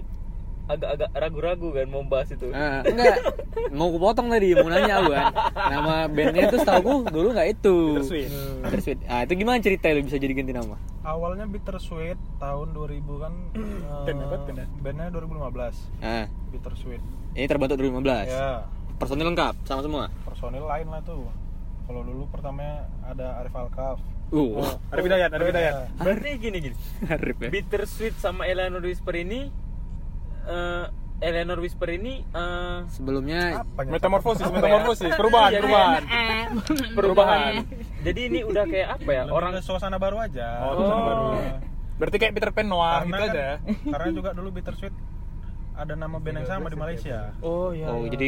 [SPEAKER 1] agak-agak ragu-ragu kan mau bahas itu.
[SPEAKER 3] Ah, enggak, mau aku potong tadi, mau nanya aku kan. Nama bandnya itu setahu aku dulu nggak itu.
[SPEAKER 4] Bittersweet.
[SPEAKER 3] Bittersweet. Ah, itu gimana cerita lu bisa jadi ganti nama?
[SPEAKER 5] awalnya Bittersweet tahun 2000 kan eh,
[SPEAKER 4] Band apa, band ya?
[SPEAKER 5] bandnya 2015
[SPEAKER 3] Ah,
[SPEAKER 5] Bittersweet
[SPEAKER 3] ini terbentuk 2015.
[SPEAKER 5] ya
[SPEAKER 3] Personil lengkap sama semua.
[SPEAKER 5] personil lain lah tuh kalau dulu pertamanya ada Arif Alkaf
[SPEAKER 3] Uh,
[SPEAKER 4] Ada Bidayat, ada Bidayat.
[SPEAKER 1] Berarti gini gini.
[SPEAKER 3] Arif ya.
[SPEAKER 1] Bittersweet sama Eleanor Whisper ini eh Eleanor Whisper ini eh,
[SPEAKER 3] Sebelumnya
[SPEAKER 5] apa ya?
[SPEAKER 4] Metamorfosis, metamorfosis, perubahan,
[SPEAKER 1] Jadi-
[SPEAKER 4] perubahan.
[SPEAKER 1] perubahan. Jadi ini udah kayak apa ya?
[SPEAKER 5] Lebih
[SPEAKER 1] Orang
[SPEAKER 5] ke suasana baru aja
[SPEAKER 4] Oh,
[SPEAKER 1] suasana baru.
[SPEAKER 4] Berarti kayak Peter Pan Noah
[SPEAKER 5] karena
[SPEAKER 4] gitu
[SPEAKER 5] kan-
[SPEAKER 4] aja.
[SPEAKER 5] karena juga dulu Bittersweet ada nama band yang sama di Malaysia
[SPEAKER 1] Oh iya.
[SPEAKER 3] Oh,
[SPEAKER 1] iya.
[SPEAKER 3] jadi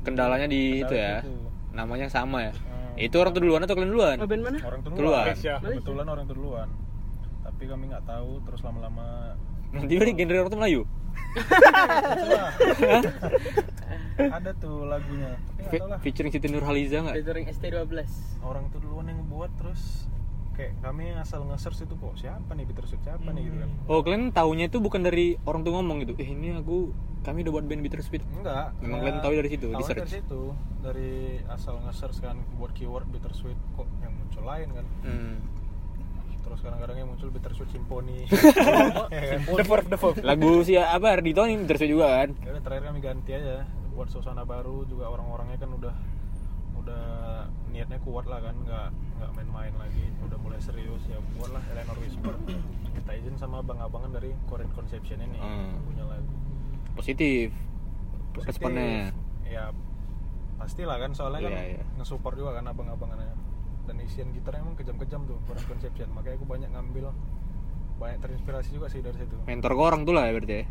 [SPEAKER 3] kendalanya di itu
[SPEAKER 5] Kendalanya
[SPEAKER 3] ya.
[SPEAKER 5] itu.
[SPEAKER 3] Namanya sama ya.
[SPEAKER 5] Hmm.
[SPEAKER 3] Itu orang tuh duluan atau kalian duluan?
[SPEAKER 2] Oh, band mana?
[SPEAKER 5] orang tuh
[SPEAKER 3] Keluar.
[SPEAKER 5] duluan
[SPEAKER 4] Malaysia.
[SPEAKER 5] kebetulan orang tuh duluan tapi kami nggak tahu terus lama-lama
[SPEAKER 3] Nanti udah genre orang tuh Melayu.
[SPEAKER 5] Ada tuh lagunya tapi nggak
[SPEAKER 3] Fe-
[SPEAKER 5] tahu lah
[SPEAKER 3] featuring Siti Nurhaliza nggak?
[SPEAKER 2] Featuring ST12.
[SPEAKER 5] orang tuh duluan yang buat terus kayak kami asal nge-search itu kok siapa nih Bittersweet siapa nih gitu kan
[SPEAKER 3] Oh, kalian taunya itu bukan dari orang tuh ngomong gitu. Eh, ini aku kami udah buat band Bittersweet.
[SPEAKER 5] enggak
[SPEAKER 3] Memang
[SPEAKER 5] ya,
[SPEAKER 3] kalian tahu dari situ, di search?
[SPEAKER 5] dari situ dari asal nge-search kan buat keyword Bittersweet kok yang muncul lain kan
[SPEAKER 3] Hmm.
[SPEAKER 5] terus kadang-kadang yang muncul Bittersweet Symphony Ya kan?
[SPEAKER 4] The Fourth, the Fourth.
[SPEAKER 3] Lagu si apa Ardito ini Bittersweet juga kan?
[SPEAKER 5] Ya terakhir kami ganti aja buat suasana baru juga orang-orangnya kan udah udah niatnya kuat lah kan nggak nggak main-main lagi udah mulai serius ya buat lah Eleanor Whisper kita izin sama abang-abangan dari Korean Conception ini
[SPEAKER 3] Hmm.
[SPEAKER 5] punya lagu
[SPEAKER 3] Positif.
[SPEAKER 5] Positif.
[SPEAKER 3] Responnya.
[SPEAKER 5] ya pastilah kan soalnya kan
[SPEAKER 3] Iya, iya.
[SPEAKER 5] nge-support juga kan abang-abangannya dan isian gitar emang kejam-kejam tuh Korean Conception makanya aku banyak ngambil banyak terinspirasi juga sih dari situ
[SPEAKER 3] Mentor orang tuh lah ya berarti ya.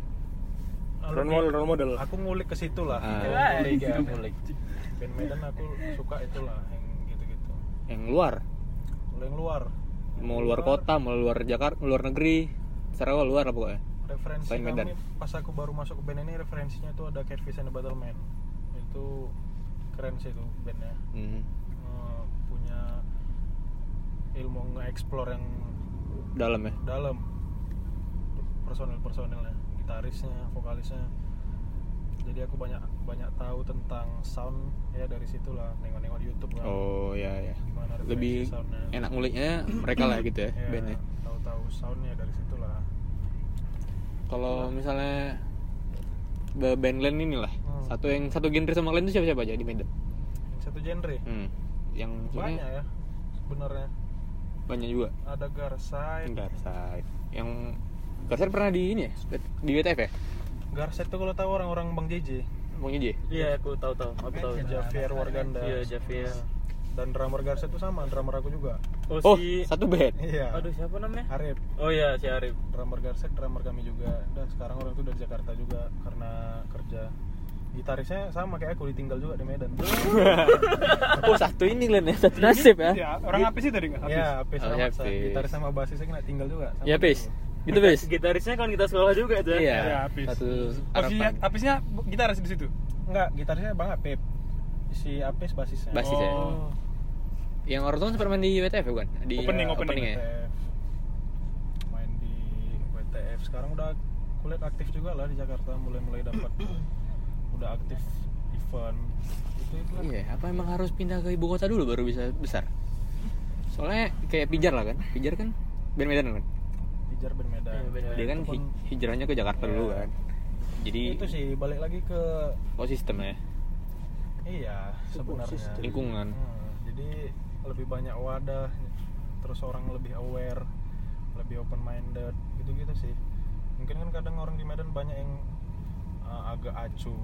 [SPEAKER 4] Role model, role model.
[SPEAKER 5] aku ngulik ke situ lah
[SPEAKER 3] Ah.
[SPEAKER 5] ngulik ya ngulik band Medan aku suka itulah yang gitu-gitu
[SPEAKER 3] Yang luar.
[SPEAKER 5] kalau yang luar
[SPEAKER 3] Mau luar kota, mau luar Jakarta, luar negeri. Terserah luar apa pokoknya.
[SPEAKER 5] referensi
[SPEAKER 3] Selain
[SPEAKER 5] kami
[SPEAKER 3] Medan.
[SPEAKER 5] pas aku baru masuk ke band ini referensinya tuh ada Catfish and the Battleman itu keren sih itu bandnya
[SPEAKER 3] Hmm.
[SPEAKER 5] Eh, punya ilmu nge-explore yang
[SPEAKER 3] Dalam ya.
[SPEAKER 5] dalam personil-personilnya gitarisnya vokalisnya jadi aku banyak banyak tahu tentang sound ya dari situlah nengok-nengok di YouTube kan
[SPEAKER 3] Oh ya ya.
[SPEAKER 5] gimana referensi
[SPEAKER 3] Lebih
[SPEAKER 5] soundnya
[SPEAKER 3] enak nguliknya mereka lah gitu ya,
[SPEAKER 5] ya,
[SPEAKER 3] bandnya.
[SPEAKER 5] tahu-tahu soundnya dari situlah
[SPEAKER 3] Kalau misalnya be- band kalian ini lah,
[SPEAKER 5] Hmm.
[SPEAKER 3] satu yang satu genre sama kalian itu siapa siapa aja di Medan?
[SPEAKER 5] yang satu genre
[SPEAKER 3] Hmm. Yang
[SPEAKER 5] banyak ya sebenarnya
[SPEAKER 3] banyak juga.
[SPEAKER 5] ada Garside
[SPEAKER 3] Garside. Yang Garside pernah di ini ya? Di WTF ya?
[SPEAKER 5] Garside tuh kalau tahu orang-orang Bang JJ
[SPEAKER 3] Mau J?
[SPEAKER 1] Iya, aku tahu tahu. Aku tahu.
[SPEAKER 5] Javier Warganda
[SPEAKER 1] Iya, Javier.
[SPEAKER 5] dan drummer Garside tuh sama drummer aku juga
[SPEAKER 1] Oh,
[SPEAKER 3] Oh,
[SPEAKER 1] si
[SPEAKER 3] satu band.
[SPEAKER 5] iya
[SPEAKER 1] Aduh, siapa namanya?
[SPEAKER 5] Arif
[SPEAKER 1] Oh iya, si Arif.
[SPEAKER 5] drummer Garside drummer kami juga dan sekarang orang itu dari Jakarta juga karena kerja gitarisnya sama kayak aku ditinggal juga di Medan
[SPEAKER 3] oh, satu ini kalian ya, satu nasib ya.
[SPEAKER 4] Ya, orang apa sih tadi nggak? Apis.
[SPEAKER 5] ya Apis
[SPEAKER 3] Oh,
[SPEAKER 5] sama
[SPEAKER 3] Apis.
[SPEAKER 5] gitaris sama basisnya kena tinggal juga sama
[SPEAKER 3] Ya,
[SPEAKER 5] dulu.
[SPEAKER 3] Pis. Gitu, Pis.
[SPEAKER 1] Gitarisnya kan kita sekolah juga tuh.
[SPEAKER 3] Iya.
[SPEAKER 4] Ya, Apis.
[SPEAKER 3] Satu harapan.
[SPEAKER 4] Apisnya gitaris di situ.
[SPEAKER 5] enggak gitarisnya Bang Apip si Apis basisnya
[SPEAKER 3] Basis ya.
[SPEAKER 1] Oh.
[SPEAKER 3] Yang orang tuh sempat main di WTF bukan? Di
[SPEAKER 4] Opening,
[SPEAKER 3] uh,
[SPEAKER 4] opening.
[SPEAKER 3] ya.
[SPEAKER 5] WTF main di WTF sekarang udah kuliah aktif juga lah di Jakarta mulai-mulai dapat udah aktif event itu itu lah
[SPEAKER 3] Iya, apa emang harus pindah ke ibu kota dulu baru bisa besar? Soalnya kayak Pijar lah kan, Pijar kan band Medan kan.
[SPEAKER 5] Pijar band Medan
[SPEAKER 1] Iya.
[SPEAKER 3] Dia kan hijrahnya ke Jakarta
[SPEAKER 5] Iya.
[SPEAKER 3] dulu kan. Jadi
[SPEAKER 5] itu sih balik lagi ke
[SPEAKER 3] oh sistem ya,
[SPEAKER 5] iya sebenarnya
[SPEAKER 3] lingkungan.
[SPEAKER 5] Hmm, jadi lebih banyak wadah terus orang lebih aware lebih open minded gitu gitu sih mungkin kan kadang orang di Medan banyak yang uh, agak acuh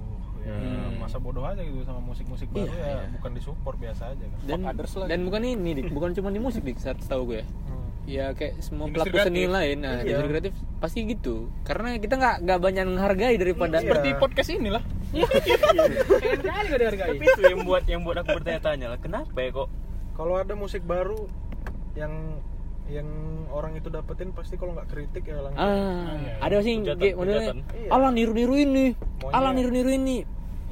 [SPEAKER 5] ya
[SPEAKER 3] Hmm.
[SPEAKER 5] masa bodoh aja gitu sama musik-musik baru
[SPEAKER 3] Iya,
[SPEAKER 5] ya
[SPEAKER 3] iya.
[SPEAKER 5] bukan disupport biasa aja kan
[SPEAKER 3] Dan
[SPEAKER 4] lah
[SPEAKER 3] dan bukan ini dik, bukan cuma di musik dik, saat tahu gue ya.
[SPEAKER 5] Hmm.
[SPEAKER 3] Ya kayak semua
[SPEAKER 4] Industri
[SPEAKER 3] pelaku seni
[SPEAKER 4] kreatif.
[SPEAKER 3] lain nah
[SPEAKER 5] Iya.
[SPEAKER 3] industri kreatif pasti gitu karena kita nggak nggak banyak menghargai daripada
[SPEAKER 4] Seperti podcast inilah.
[SPEAKER 2] Pengen kali gak dihargai.
[SPEAKER 1] Tapi itu yang buat yang buat aku bertanya-tanya lah, kenapa ya kok
[SPEAKER 5] kalau ada musik baru yang yang orang itu dapetin pasti kalau nggak kritik ya langsung
[SPEAKER 3] ah
[SPEAKER 4] iya.
[SPEAKER 3] ada sih kayak modelnya.
[SPEAKER 5] Iya.
[SPEAKER 3] alah niru-niru ini
[SPEAKER 5] Maunya-
[SPEAKER 3] alah niru-niru ini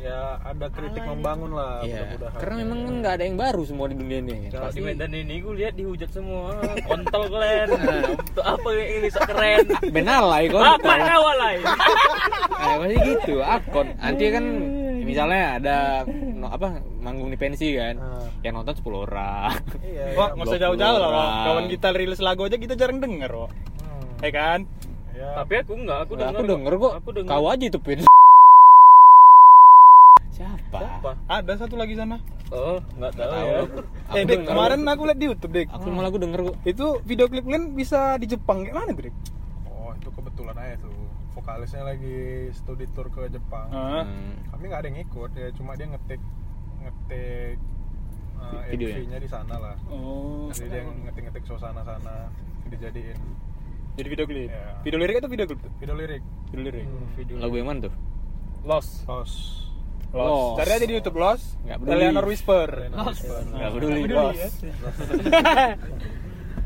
[SPEAKER 5] ya ada kritik membangun lah
[SPEAKER 3] Iya,
[SPEAKER 5] mudah-mudahan
[SPEAKER 3] karena memang nggak ada yang baru semua di dunia ini.
[SPEAKER 1] Pas di Medan ini gue lihat dihujat semua kontol kalian untuk apa ini sok keren
[SPEAKER 3] benalai kok.
[SPEAKER 1] apa awalai
[SPEAKER 3] Nah, pasti gitu. Akon. Nanti kan misalnya ada no, apa manggung di pensi kan,
[SPEAKER 5] Ah.
[SPEAKER 3] yang nonton 10 orang.
[SPEAKER 5] iya
[SPEAKER 4] Wah,
[SPEAKER 5] ya.
[SPEAKER 4] nggak usah jauh-jauh lah. Kawan kita rilis lagu aja kita jarang denger, Wak.
[SPEAKER 5] Hmm.
[SPEAKER 4] Ya kan?
[SPEAKER 5] ya
[SPEAKER 1] tapi aku enggak aku
[SPEAKER 3] Lah,
[SPEAKER 1] dengar
[SPEAKER 3] aku denger kok.
[SPEAKER 1] aku dengar
[SPEAKER 3] Kau aja itu pin.
[SPEAKER 1] Apa
[SPEAKER 4] Ada satu lagi sana.
[SPEAKER 1] oh enggak tahu
[SPEAKER 3] Tahu.
[SPEAKER 1] ya
[SPEAKER 3] Aku
[SPEAKER 4] eh,
[SPEAKER 3] denger.
[SPEAKER 4] kemarin aku lihat di YouTube, Dik.
[SPEAKER 3] aku malah aku denger kok.
[SPEAKER 4] Itu video klip kalian bisa di Jepang kayak mana, tuh, Dik?
[SPEAKER 5] oh itu kebetulan aja tuh vokalisnya lagi studi tour ke Jepang.
[SPEAKER 3] Hmm.
[SPEAKER 5] kami nggak ada yang ikut ya cuma dia ngetik ngetik uh,
[SPEAKER 3] Videonya?
[SPEAKER 5] MV-nya di sana lah
[SPEAKER 4] Oh.
[SPEAKER 5] jadi dia ngetik-ngetik suasana sana dijadiin
[SPEAKER 4] Jadi video klip.
[SPEAKER 5] Iya.
[SPEAKER 4] Video lirik atau video klip
[SPEAKER 5] video lirik
[SPEAKER 4] Video lirik.
[SPEAKER 5] Hmm, video
[SPEAKER 3] Lagu yang mana tuh?
[SPEAKER 1] lost
[SPEAKER 5] Los
[SPEAKER 4] Lost. Cari aja di YouTube Lost.
[SPEAKER 3] Nggak peduli.
[SPEAKER 4] Eleanor Whisper.
[SPEAKER 5] Los
[SPEAKER 3] Nggak peduli.
[SPEAKER 4] Lost.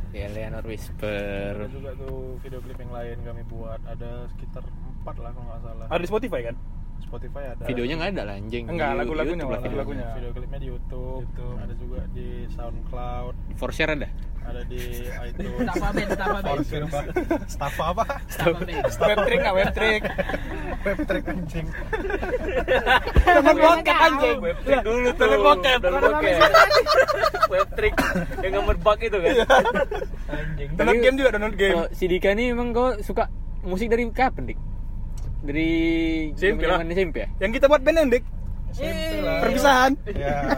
[SPEAKER 3] Ya Leonard Whisper.
[SPEAKER 5] ada juga tuh video klip yang lain kami buat ada sekitar empat lah kalau nggak salah
[SPEAKER 4] Ada di Spotify kan?
[SPEAKER 5] Spotify ada
[SPEAKER 3] Videonya nggak ada lah anjing.
[SPEAKER 4] Enggak,
[SPEAKER 3] Di
[SPEAKER 4] lagu-lagunya,
[SPEAKER 3] YouTube
[SPEAKER 4] lagu-lagunya.
[SPEAKER 5] video klipnya di YouTube, ada juga di SoundCloud
[SPEAKER 3] For share ada?
[SPEAKER 5] ada di iTunes
[SPEAKER 2] Tapa band, tapa band.
[SPEAKER 5] Pak. Staff apa?
[SPEAKER 2] Band.
[SPEAKER 4] Web trick nggak web trick?
[SPEAKER 5] Web trick anjing.
[SPEAKER 4] Temen bokep anjing.
[SPEAKER 1] webtrick dulu tuh
[SPEAKER 4] Temen bokep.
[SPEAKER 1] Bokep webtrick yang gambar bug itu kan anjing
[SPEAKER 4] Download game juga, download game.
[SPEAKER 3] Si Dika nih emang kau suka musik dari kapan, Dik? Dari
[SPEAKER 4] SMP lah.
[SPEAKER 3] SMP ya?
[SPEAKER 4] Yang kita buat band?
[SPEAKER 5] SMP lah.
[SPEAKER 4] Perpisahan.
[SPEAKER 5] Ya.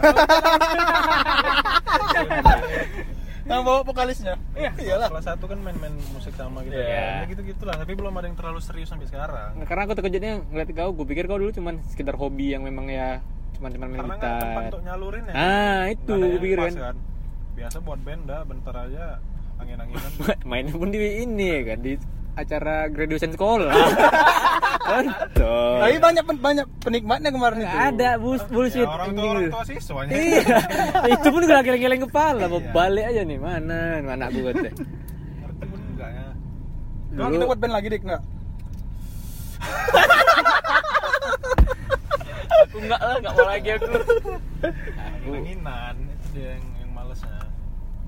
[SPEAKER 4] Yang bawa vokalisnya. Iya, iyalah.
[SPEAKER 5] Kelas satu kan main-main musik sama gitu.
[SPEAKER 3] Iya.
[SPEAKER 5] Ya gitu-gitulah, tapi belum ada yang terlalu serius sampai sekarang.
[SPEAKER 3] Nah, karena aku terkejutnya ngeliat kau, gue pikir kau dulu cuman sekedar hobi yang memang ya cuman cuman main
[SPEAKER 5] Karena tempat
[SPEAKER 3] gitar.
[SPEAKER 5] untuk nyalurin ya.
[SPEAKER 3] Ah, itu gue pikir
[SPEAKER 5] pas
[SPEAKER 3] kan.
[SPEAKER 5] Biasa buat band dah bentar aja angin-anginan.
[SPEAKER 3] Mainnya pun di ini ya kan di acara graduation sekolah.
[SPEAKER 4] Tapi banyak banyak penikmatnya kemarin itu.
[SPEAKER 3] Nggak ada bus bullshit.
[SPEAKER 5] ya, orang tua orang tua siswanya.
[SPEAKER 3] Iya. itu pun gue geleng-geleng kepala, mau
[SPEAKER 5] Iya.
[SPEAKER 3] balik aja nih mana anak gue teh.
[SPEAKER 4] Kalau kita buat band lagi, Dik, enggak?
[SPEAKER 1] aku enggak lah enggak mau lagi aku
[SPEAKER 5] Angin-anginan itu dia yang, yang malesnya.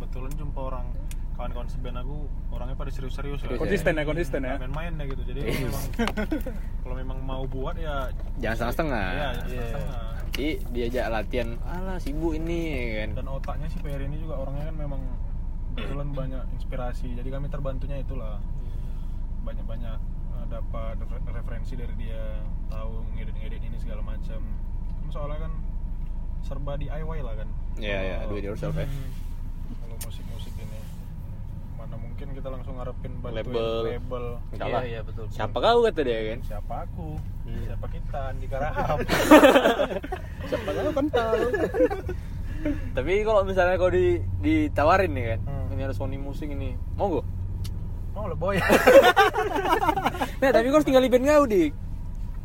[SPEAKER 5] Kebetulan jumpa orang kawan-kawan seband aku orangnya pada serius-serius ya.
[SPEAKER 3] Serius
[SPEAKER 4] Konsisten ya, konsisten ya.
[SPEAKER 5] main-main ya gitu jadi
[SPEAKER 3] Iya.
[SPEAKER 5] kalau memang kalau memang mau buat ya
[SPEAKER 3] Jangan setengah-setengah.
[SPEAKER 5] Iya, jangan setengah-setengah.
[SPEAKER 3] Jadi diajak latihan, alah sibuk ini ya kan.
[SPEAKER 5] dan otaknya si PR ini juga orangnya kan memang kebetulan banyak inspirasi jadi kami terbantunya itulah banyak banyak dapat refer- referensi dari dia tahu ngedit ngedit ini segala macam Kan soalnya kan serba DIY lah kan
[SPEAKER 3] Iya, iya,
[SPEAKER 5] Kalau-
[SPEAKER 3] do it yourself ya.
[SPEAKER 5] kalau musik musik ini mana mungkin kita langsung ngarepin bantuin
[SPEAKER 3] Label.
[SPEAKER 5] label
[SPEAKER 3] Enggak
[SPEAKER 1] Iya, iya, betul.
[SPEAKER 3] Siapa kau kata dia kan?
[SPEAKER 5] siapa aku
[SPEAKER 3] Hmm.
[SPEAKER 5] siapa kita Andika Rahab
[SPEAKER 4] Siapa tahu kan tahu.
[SPEAKER 3] Tapi kalau misalnya kau di ditawarin nih kan,
[SPEAKER 5] Hmm.
[SPEAKER 3] ini ada Sony musik ini, mau gak?
[SPEAKER 5] mau lo boy
[SPEAKER 3] Nah, tapi kau harus tinggal di band kau, Dik.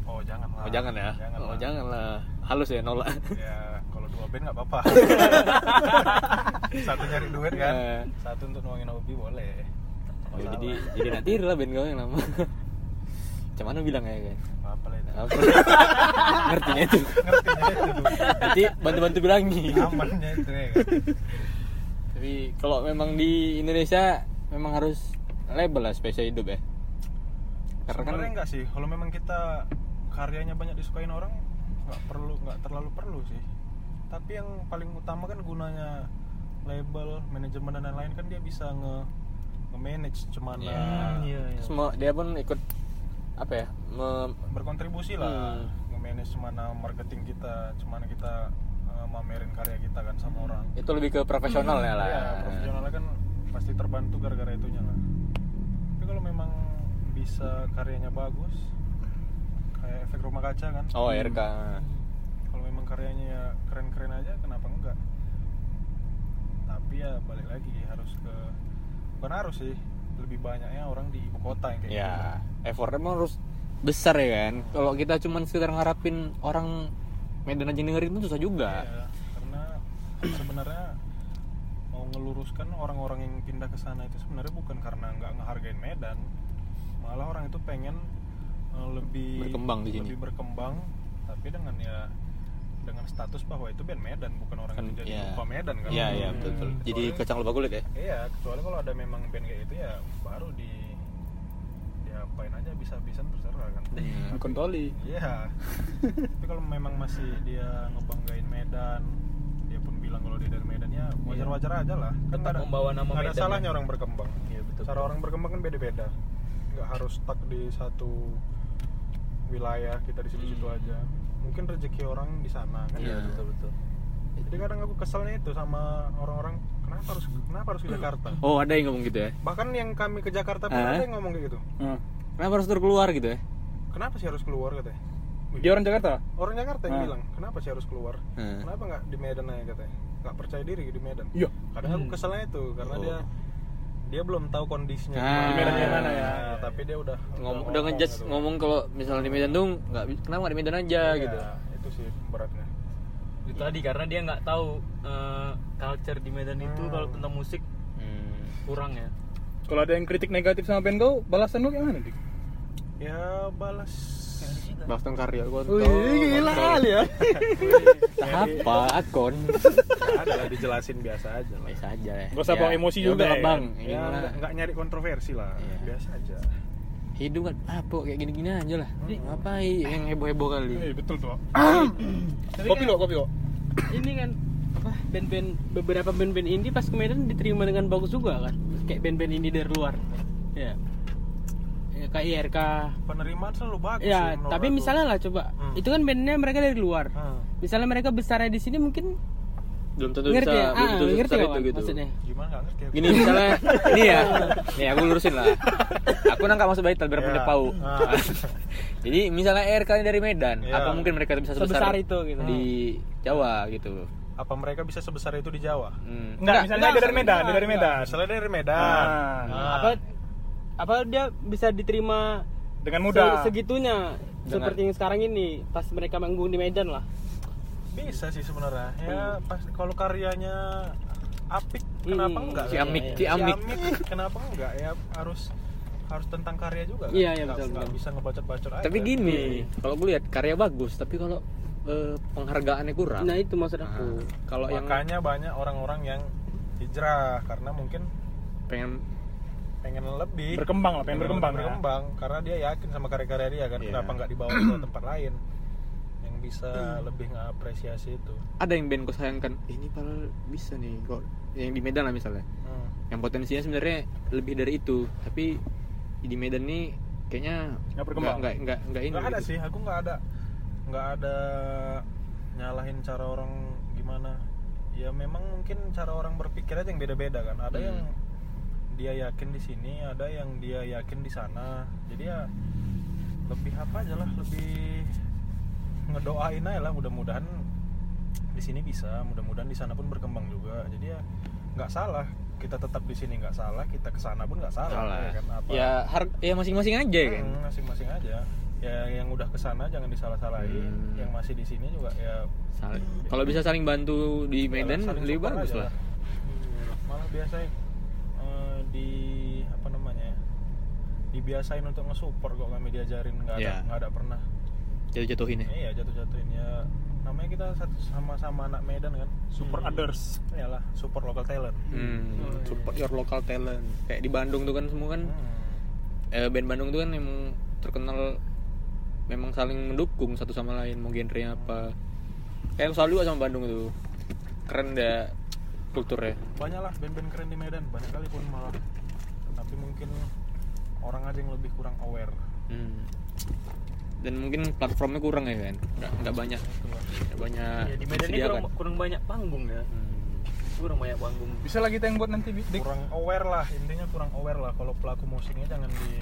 [SPEAKER 5] oh jangan lah
[SPEAKER 3] Oh, jangan ya.
[SPEAKER 5] jangan
[SPEAKER 3] oh,
[SPEAKER 5] lah.
[SPEAKER 3] jangan lah. Halus ya nolak.
[SPEAKER 5] ya kalau dua band nggak apa-apa satu nyari duit kan
[SPEAKER 3] Eh.
[SPEAKER 5] satu untuk nuangin hobi boleh
[SPEAKER 3] Oh, jadi jadi nak tiru lah band kau yang lama. Macam mana bilang ya kan?
[SPEAKER 5] apa lah itu
[SPEAKER 3] Apa? Ngertinya itu.
[SPEAKER 5] ngertinya itu
[SPEAKER 3] Nanti bantu-bantu bilangi.
[SPEAKER 5] amannya itu ya kan
[SPEAKER 3] Tapi kalau memang di Indonesia memang harus label lah spesial hidup ya. Karena kan
[SPEAKER 5] sebenarnya enggak sih kalau memang kita karyanya banyak disukain orang nggak perlu nggak terlalu perlu sih tapi yang paling utama kan gunanya label manajemen dan lain-lain kan dia bisa nge nge-manage cuman
[SPEAKER 3] Iya.
[SPEAKER 1] iya, iya.
[SPEAKER 3] semua dia pun ikut apa ya? me-
[SPEAKER 5] berkontribusi lah
[SPEAKER 3] Hmm.
[SPEAKER 5] nge-manage cemana marketing kita cemana kita uh, mamerin karya kita kan sama orang
[SPEAKER 3] itu lebih ke profesionalnya lah.
[SPEAKER 5] ya profesionalnya kan pasti terbantu gara-gara itunya lah tapi kalau memang bisa karyanya bagus kayak efek rumah kaca kan
[SPEAKER 3] Oh, RK.
[SPEAKER 5] Karyanya ya keren-keren aja kenapa enggak tapi ya balik lagi harus ke bukan harus sih lebih banyaknya orang di ibu kota yang kayak gitu.
[SPEAKER 3] ya effortnya emang harus besar ya kan kalau kita cuman sekedar ngarapin orang Medan aja dengerin itu susah juga
[SPEAKER 5] Iya, karena sebenarnya mau ngeluruskan orang-orang yang pindah ke sana itu sebenarnya bukan karena nggak ngehargain Medan malah orang itu pengen eh, lebih
[SPEAKER 3] Berkembang di sini.
[SPEAKER 5] lebih berkembang tapi dengan ya dengan status bahwa itu band Medan bukan orang
[SPEAKER 3] Kan,
[SPEAKER 5] yang jadi
[SPEAKER 3] iya.
[SPEAKER 5] lupa Medan kan
[SPEAKER 3] iya iya betul betul jadi
[SPEAKER 5] Kecuali-
[SPEAKER 3] kacang lupa kulit ya
[SPEAKER 5] iya kecuali kalau ada memang band kayak itu ya baru di diapain aja bisa-bisa terserah kan
[SPEAKER 3] Hmm.
[SPEAKER 4] Kontoli.
[SPEAKER 5] Iya. Tapi kalau memang masih dia ngebanggain Medan, dia pun bilang kalau dia dari Medan ya wajar-wajar aja lah. Kan ada-
[SPEAKER 1] membawa nama
[SPEAKER 5] nggak ada
[SPEAKER 1] Medan
[SPEAKER 5] salahnya
[SPEAKER 1] ya.
[SPEAKER 5] orang berkembang.
[SPEAKER 1] Iya, betul.
[SPEAKER 5] Cara orang berkembang kan beda-beda. Nggak harus stuck di satu wilayah kita di situ-situ
[SPEAKER 1] Hmm.
[SPEAKER 5] aja. Mungkin rezeki orang di sana kan.
[SPEAKER 3] Iya,
[SPEAKER 1] betul betul
[SPEAKER 5] Jadi kadang aku keselnya itu sama orang-orang kenapa harus kenapa harus ke Jakarta.
[SPEAKER 3] oh ada yang ngomong gitu ya
[SPEAKER 5] Bahkan yang kami ke Jakarta pun
[SPEAKER 3] Ah.
[SPEAKER 5] ada yang ngomong kayak gitu.
[SPEAKER 4] Hmm.
[SPEAKER 3] kenapa harus terus keluar gitu ya
[SPEAKER 5] Kenapa sih harus keluar katanya? Wih,
[SPEAKER 4] Dia orang Jakarta.
[SPEAKER 5] Orang Jakarta yang
[SPEAKER 4] Ah.
[SPEAKER 5] bilang, kenapa sih harus keluar?
[SPEAKER 3] Hmm.
[SPEAKER 5] Kenapa nggak di Medan aja katanya? Nggak percaya diri di Medan.
[SPEAKER 4] Iya.
[SPEAKER 5] Kadang aku keselnya itu karena
[SPEAKER 3] Oh.
[SPEAKER 5] dia dia belum tahu kondisinya.
[SPEAKER 3] Ah.
[SPEAKER 5] gimana.
[SPEAKER 3] Di Medan
[SPEAKER 4] yang mana ya?
[SPEAKER 5] Nah, tapi dia udah
[SPEAKER 3] ngomong udah ngejudge
[SPEAKER 5] gitu.
[SPEAKER 3] ngomong kalau misalnya di Medan tuh nggak kenapa nggak di Medan aja
[SPEAKER 5] Iya,
[SPEAKER 3] gitu
[SPEAKER 5] Itu sih beratnya.
[SPEAKER 1] itu tadi karena dia nggak tahu eh, culture di Medan itu
[SPEAKER 5] Hmm.
[SPEAKER 1] kalau tentang musik
[SPEAKER 3] Hmm.
[SPEAKER 1] kurang ya
[SPEAKER 4] Kalau ada yang kritik negatif sama band kau, balasan lu kayak mana, Dik?
[SPEAKER 5] Ya balas
[SPEAKER 3] Bahas tentang karya gua
[SPEAKER 4] Wih, gila kali ya.
[SPEAKER 3] apa akun
[SPEAKER 5] ada lah dijelasin biasa aja lah.
[SPEAKER 3] biasa aja ya
[SPEAKER 4] Gak usah bawa emosi
[SPEAKER 3] ya
[SPEAKER 4] juga, ya.
[SPEAKER 3] bang
[SPEAKER 5] Ya
[SPEAKER 3] mah
[SPEAKER 5] nggak nggak nyari kontroversi lah.
[SPEAKER 3] Iya.
[SPEAKER 5] Biasa aja.
[SPEAKER 3] hidup kan apa kayak gini-gini aja lah ngapain yang heboh-heboh kali
[SPEAKER 4] Eh, betul tuh. Kopi
[SPEAKER 2] kan-
[SPEAKER 4] lo, kopi lo.
[SPEAKER 2] ini kan apa band-band beberapa band-band indie pas ke Medan diterima dengan bagus juga kan kayak band-band indie dari luar ya ya kayak IRK
[SPEAKER 5] Penerimaan selalu bagus.
[SPEAKER 2] ya
[SPEAKER 5] sih
[SPEAKER 2] tapi
[SPEAKER 5] aku.
[SPEAKER 2] misalnya lah coba
[SPEAKER 5] Hmm.
[SPEAKER 2] itu kan bandnya mereka dari luar
[SPEAKER 5] Hmm.
[SPEAKER 2] misalnya mereka besarnya di sini mungkin
[SPEAKER 3] belum tentu
[SPEAKER 2] ngerti
[SPEAKER 3] bisa
[SPEAKER 2] ya
[SPEAKER 3] belum
[SPEAKER 2] ah,
[SPEAKER 3] tentu
[SPEAKER 2] ngerti
[SPEAKER 3] sebesar
[SPEAKER 2] nggak,
[SPEAKER 3] itu gitu
[SPEAKER 2] maksudnya
[SPEAKER 5] Gimana nggak ngerti
[SPEAKER 3] gini misalnya ini ya nih aku lurusin lah aku nangkap maksud Baital biar
[SPEAKER 5] Ya.
[SPEAKER 3] pada tahu
[SPEAKER 5] Ah.
[SPEAKER 3] jadi misalnya RK ini dari Medan
[SPEAKER 5] Ya.
[SPEAKER 3] apa mungkin mereka bisa
[SPEAKER 2] sebesar
[SPEAKER 3] sebesar,
[SPEAKER 2] itu gitu
[SPEAKER 3] di Jawa gitu
[SPEAKER 5] Apa mereka bisa sebesar itu di Jawa?
[SPEAKER 3] Hmm.
[SPEAKER 4] Enggak, misalnya dia dari Medan, dia dari Medan.
[SPEAKER 5] Misalnya dari Medan.
[SPEAKER 4] Ah.
[SPEAKER 5] Ah.
[SPEAKER 2] apa apa dia bisa diterima
[SPEAKER 4] Dengan mudah.
[SPEAKER 2] se- segitunya
[SPEAKER 3] Dengan-
[SPEAKER 2] seperti yang sekarang ini pas mereka manggung di Medan lah
[SPEAKER 5] Bisa sih sebenarnya. Ya pas kalau karyanya apik kenapa
[SPEAKER 2] Hmm.
[SPEAKER 5] enggak?
[SPEAKER 3] Si
[SPEAKER 5] kan?
[SPEAKER 3] Amik,
[SPEAKER 5] Si
[SPEAKER 3] si Amik.
[SPEAKER 5] kenapa enggak? Ya harus harus tentang karya juga kan?
[SPEAKER 2] Iya, iya,
[SPEAKER 5] Nggak-
[SPEAKER 2] betul,
[SPEAKER 5] nggak
[SPEAKER 2] betul.
[SPEAKER 5] bisa ngebacot-bacot aja.
[SPEAKER 3] tapi gini kalau gue lihat karya bagus tapi kalau eh, penghargaannya kurang
[SPEAKER 2] nah itu maksud aku
[SPEAKER 3] Nah, kalau yang
[SPEAKER 5] Makanya banyak orang-orang yang hijrah karena mungkin
[SPEAKER 3] pengen
[SPEAKER 5] pengen lebih
[SPEAKER 4] Berkembang lah, pengen berkembang ya.
[SPEAKER 5] berkembang karena dia yakin sama karya-karya dia kan
[SPEAKER 3] Iya.
[SPEAKER 5] kenapa nggak dibawa ke tempat lain yang bisa lebih ngapresiasi itu
[SPEAKER 3] ada yang band kau sayangkan "Eh, ini padahal bisa nih kok yang di Medan lah misalnya
[SPEAKER 5] Hmm.
[SPEAKER 3] yang potensinya sebenarnya lebih dari itu tapi di Medan nih kayaknya
[SPEAKER 4] Nggak berkembang.
[SPEAKER 3] nggak nggak nggak ini
[SPEAKER 5] nggak ada
[SPEAKER 3] gitu.
[SPEAKER 5] sih aku nggak ada nggak ada nyalahin cara orang gimana ya memang mungkin cara orang berpikir aja yang beda-beda kan ada
[SPEAKER 3] Hmm.
[SPEAKER 5] yang dia yakin di sini ada yang dia yakin di sana. Jadi ya lebih apa aja lah lebih ngedoain aja lah. Mudah-mudahan di sini bisa mudah-mudahan di sana pun berkembang juga. Jadi ya nggak salah. Kita tetap di sini nggak salah kita ke sana pun nggak salah,
[SPEAKER 3] salah.
[SPEAKER 5] ya kan? Apa?
[SPEAKER 3] Ya har- ya masing-masing aja kan?
[SPEAKER 5] Hmm, masing-masing aja. Ya yang udah ke sana jangan disalah-salahin.
[SPEAKER 3] Hmm.
[SPEAKER 5] yang masih di sini juga ya
[SPEAKER 3] Saling- kalau bisa saling bantu di Medan lebih bagus
[SPEAKER 5] aja
[SPEAKER 3] lah.
[SPEAKER 5] Hmm, malah biasanya di apa namanya ya, dibiasain untuk nge-support kok kami diajarin. Nggak ada
[SPEAKER 3] Iya.
[SPEAKER 5] nggak ada pernah.
[SPEAKER 3] Jatuh-jatuhin ya?
[SPEAKER 5] Iya jatuh-jatuhin. Ya namanya kita satu sama-sama anak Medan kan
[SPEAKER 4] Support
[SPEAKER 5] Hmm.
[SPEAKER 4] others.
[SPEAKER 5] Iyalah, support local talent.
[SPEAKER 3] Hmm, support your local talent. Kayak di Bandung tuh kan semua kan
[SPEAKER 5] Hmm.
[SPEAKER 3] eh, band Bandung tuh kan emang terkenal memang saling mendukung satu sama lain mau genrenya apa. Kayak selalu juga sama Bandung tuh keren deh kulturnya.
[SPEAKER 5] Banyak lah band-band keren di Medan banyak kali pun malah. Tapi mungkin orang aja yang lebih kurang aware.
[SPEAKER 3] Hmm. dan mungkin platformnya kurang ya kan? Nggak nggak banyak. Nggak banyak
[SPEAKER 1] ya, di Medan ini kurang, kurang banyak panggung ya.
[SPEAKER 3] Hmm.
[SPEAKER 1] kurang banyak panggung.
[SPEAKER 4] Bisa lah kita yang buat nanti dik.
[SPEAKER 5] kurang aware lah intinya kurang aware lah kalau pelaku musiknya jangan di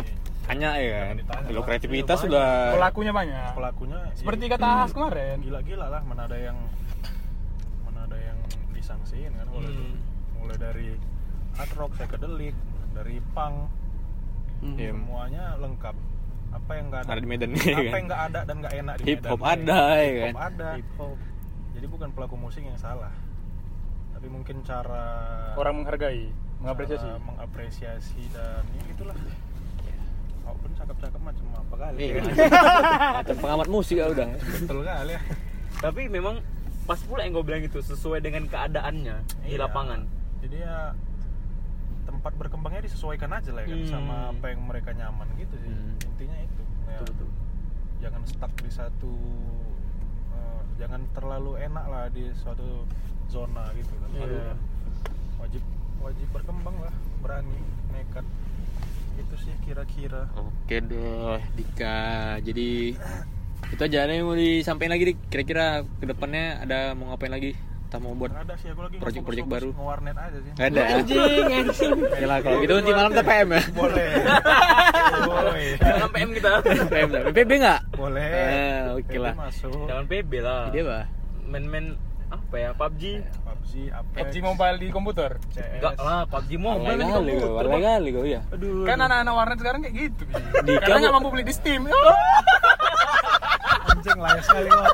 [SPEAKER 3] hanya ya kan? kalau kreativitas
[SPEAKER 5] Iya,
[SPEAKER 3] sudah
[SPEAKER 4] Pelakunya banyak.
[SPEAKER 5] pelakunya
[SPEAKER 4] Seperti
[SPEAKER 5] ya,
[SPEAKER 4] kata Ahas kemarin.
[SPEAKER 5] gila-gila lah mana ada yang disangsiin kan kalau itu
[SPEAKER 1] Hmm.
[SPEAKER 5] mulai dari hard rock psychedelic dari punk
[SPEAKER 2] Hmm.
[SPEAKER 3] Iya.
[SPEAKER 5] semuanya lengkap apa yang nggak ada,
[SPEAKER 3] Ada di Medan,
[SPEAKER 5] apa
[SPEAKER 3] kan?
[SPEAKER 5] yang nggak ada dan nggak enak di
[SPEAKER 3] Hip
[SPEAKER 5] Medan
[SPEAKER 3] hop
[SPEAKER 5] Eh,
[SPEAKER 3] ada, ya
[SPEAKER 5] hip hop
[SPEAKER 3] kan?
[SPEAKER 5] ada
[SPEAKER 2] Hip hop.
[SPEAKER 5] jadi bukan pelaku musik yang salah tapi mungkin cara
[SPEAKER 4] Orang menghargai, mengapresiasi.
[SPEAKER 5] cara mengapresiasi dan ya itulah walaupun cakep-cakep macam apa kali
[SPEAKER 3] Iya,
[SPEAKER 5] ya.
[SPEAKER 3] Macam pengamat musik ya udah.
[SPEAKER 5] betul kali ya
[SPEAKER 1] Tapi memang pas pula yang gue bilang itu sesuai dengan keadaannya di
[SPEAKER 5] Iya.
[SPEAKER 1] lapangan.
[SPEAKER 5] jadi ya tempat berkembangnya disesuaikan aja lah ya kan
[SPEAKER 1] Hmm.
[SPEAKER 5] sama apa yang mereka nyaman gitu sih
[SPEAKER 3] Hmm.
[SPEAKER 5] intinya itu Ya,
[SPEAKER 1] Betul betul.
[SPEAKER 5] jangan stuck di satu eh, jangan terlalu enak lah di suatu zona gitu kan
[SPEAKER 1] Iya.
[SPEAKER 5] Aduh, wajib wajib berkembang lah berani nekat itu sih kira-kira
[SPEAKER 3] Oke deh, Dika. Jadi itu aja nih mau disampaikan lagi dik. Kira-kira ke depannya ada mau ngapain lagi? Kita mau buat
[SPEAKER 5] Nggak ada sih aku lagi
[SPEAKER 3] project-project
[SPEAKER 5] ngefokus-fokus
[SPEAKER 3] baru.
[SPEAKER 5] ngewarnet aja sih
[SPEAKER 3] Nggak ada. Anjing, anjing. Lah kalau gitu nanti malam kita PM ya.
[SPEAKER 5] boleh boleh
[SPEAKER 1] Jangan PM kita.
[SPEAKER 3] PM lah. PB enggak?
[SPEAKER 5] boleh
[SPEAKER 3] Eh, oke lah.
[SPEAKER 1] Jangan PB lah.
[SPEAKER 3] Dia apa?
[SPEAKER 1] Main-main apa ya PUBG?
[SPEAKER 5] PUBG Apex
[SPEAKER 4] PUBG Mobile di komputer.
[SPEAKER 1] Enggak lah, PUBG mobile
[SPEAKER 3] kali
[SPEAKER 1] komputer,
[SPEAKER 3] kali kau ya.
[SPEAKER 1] Aduh.
[SPEAKER 4] Kan anak-anak warnet sekarang kayak gitu. Karena nggak mampu beli di Steam.
[SPEAKER 5] anjing layak sekali Wak.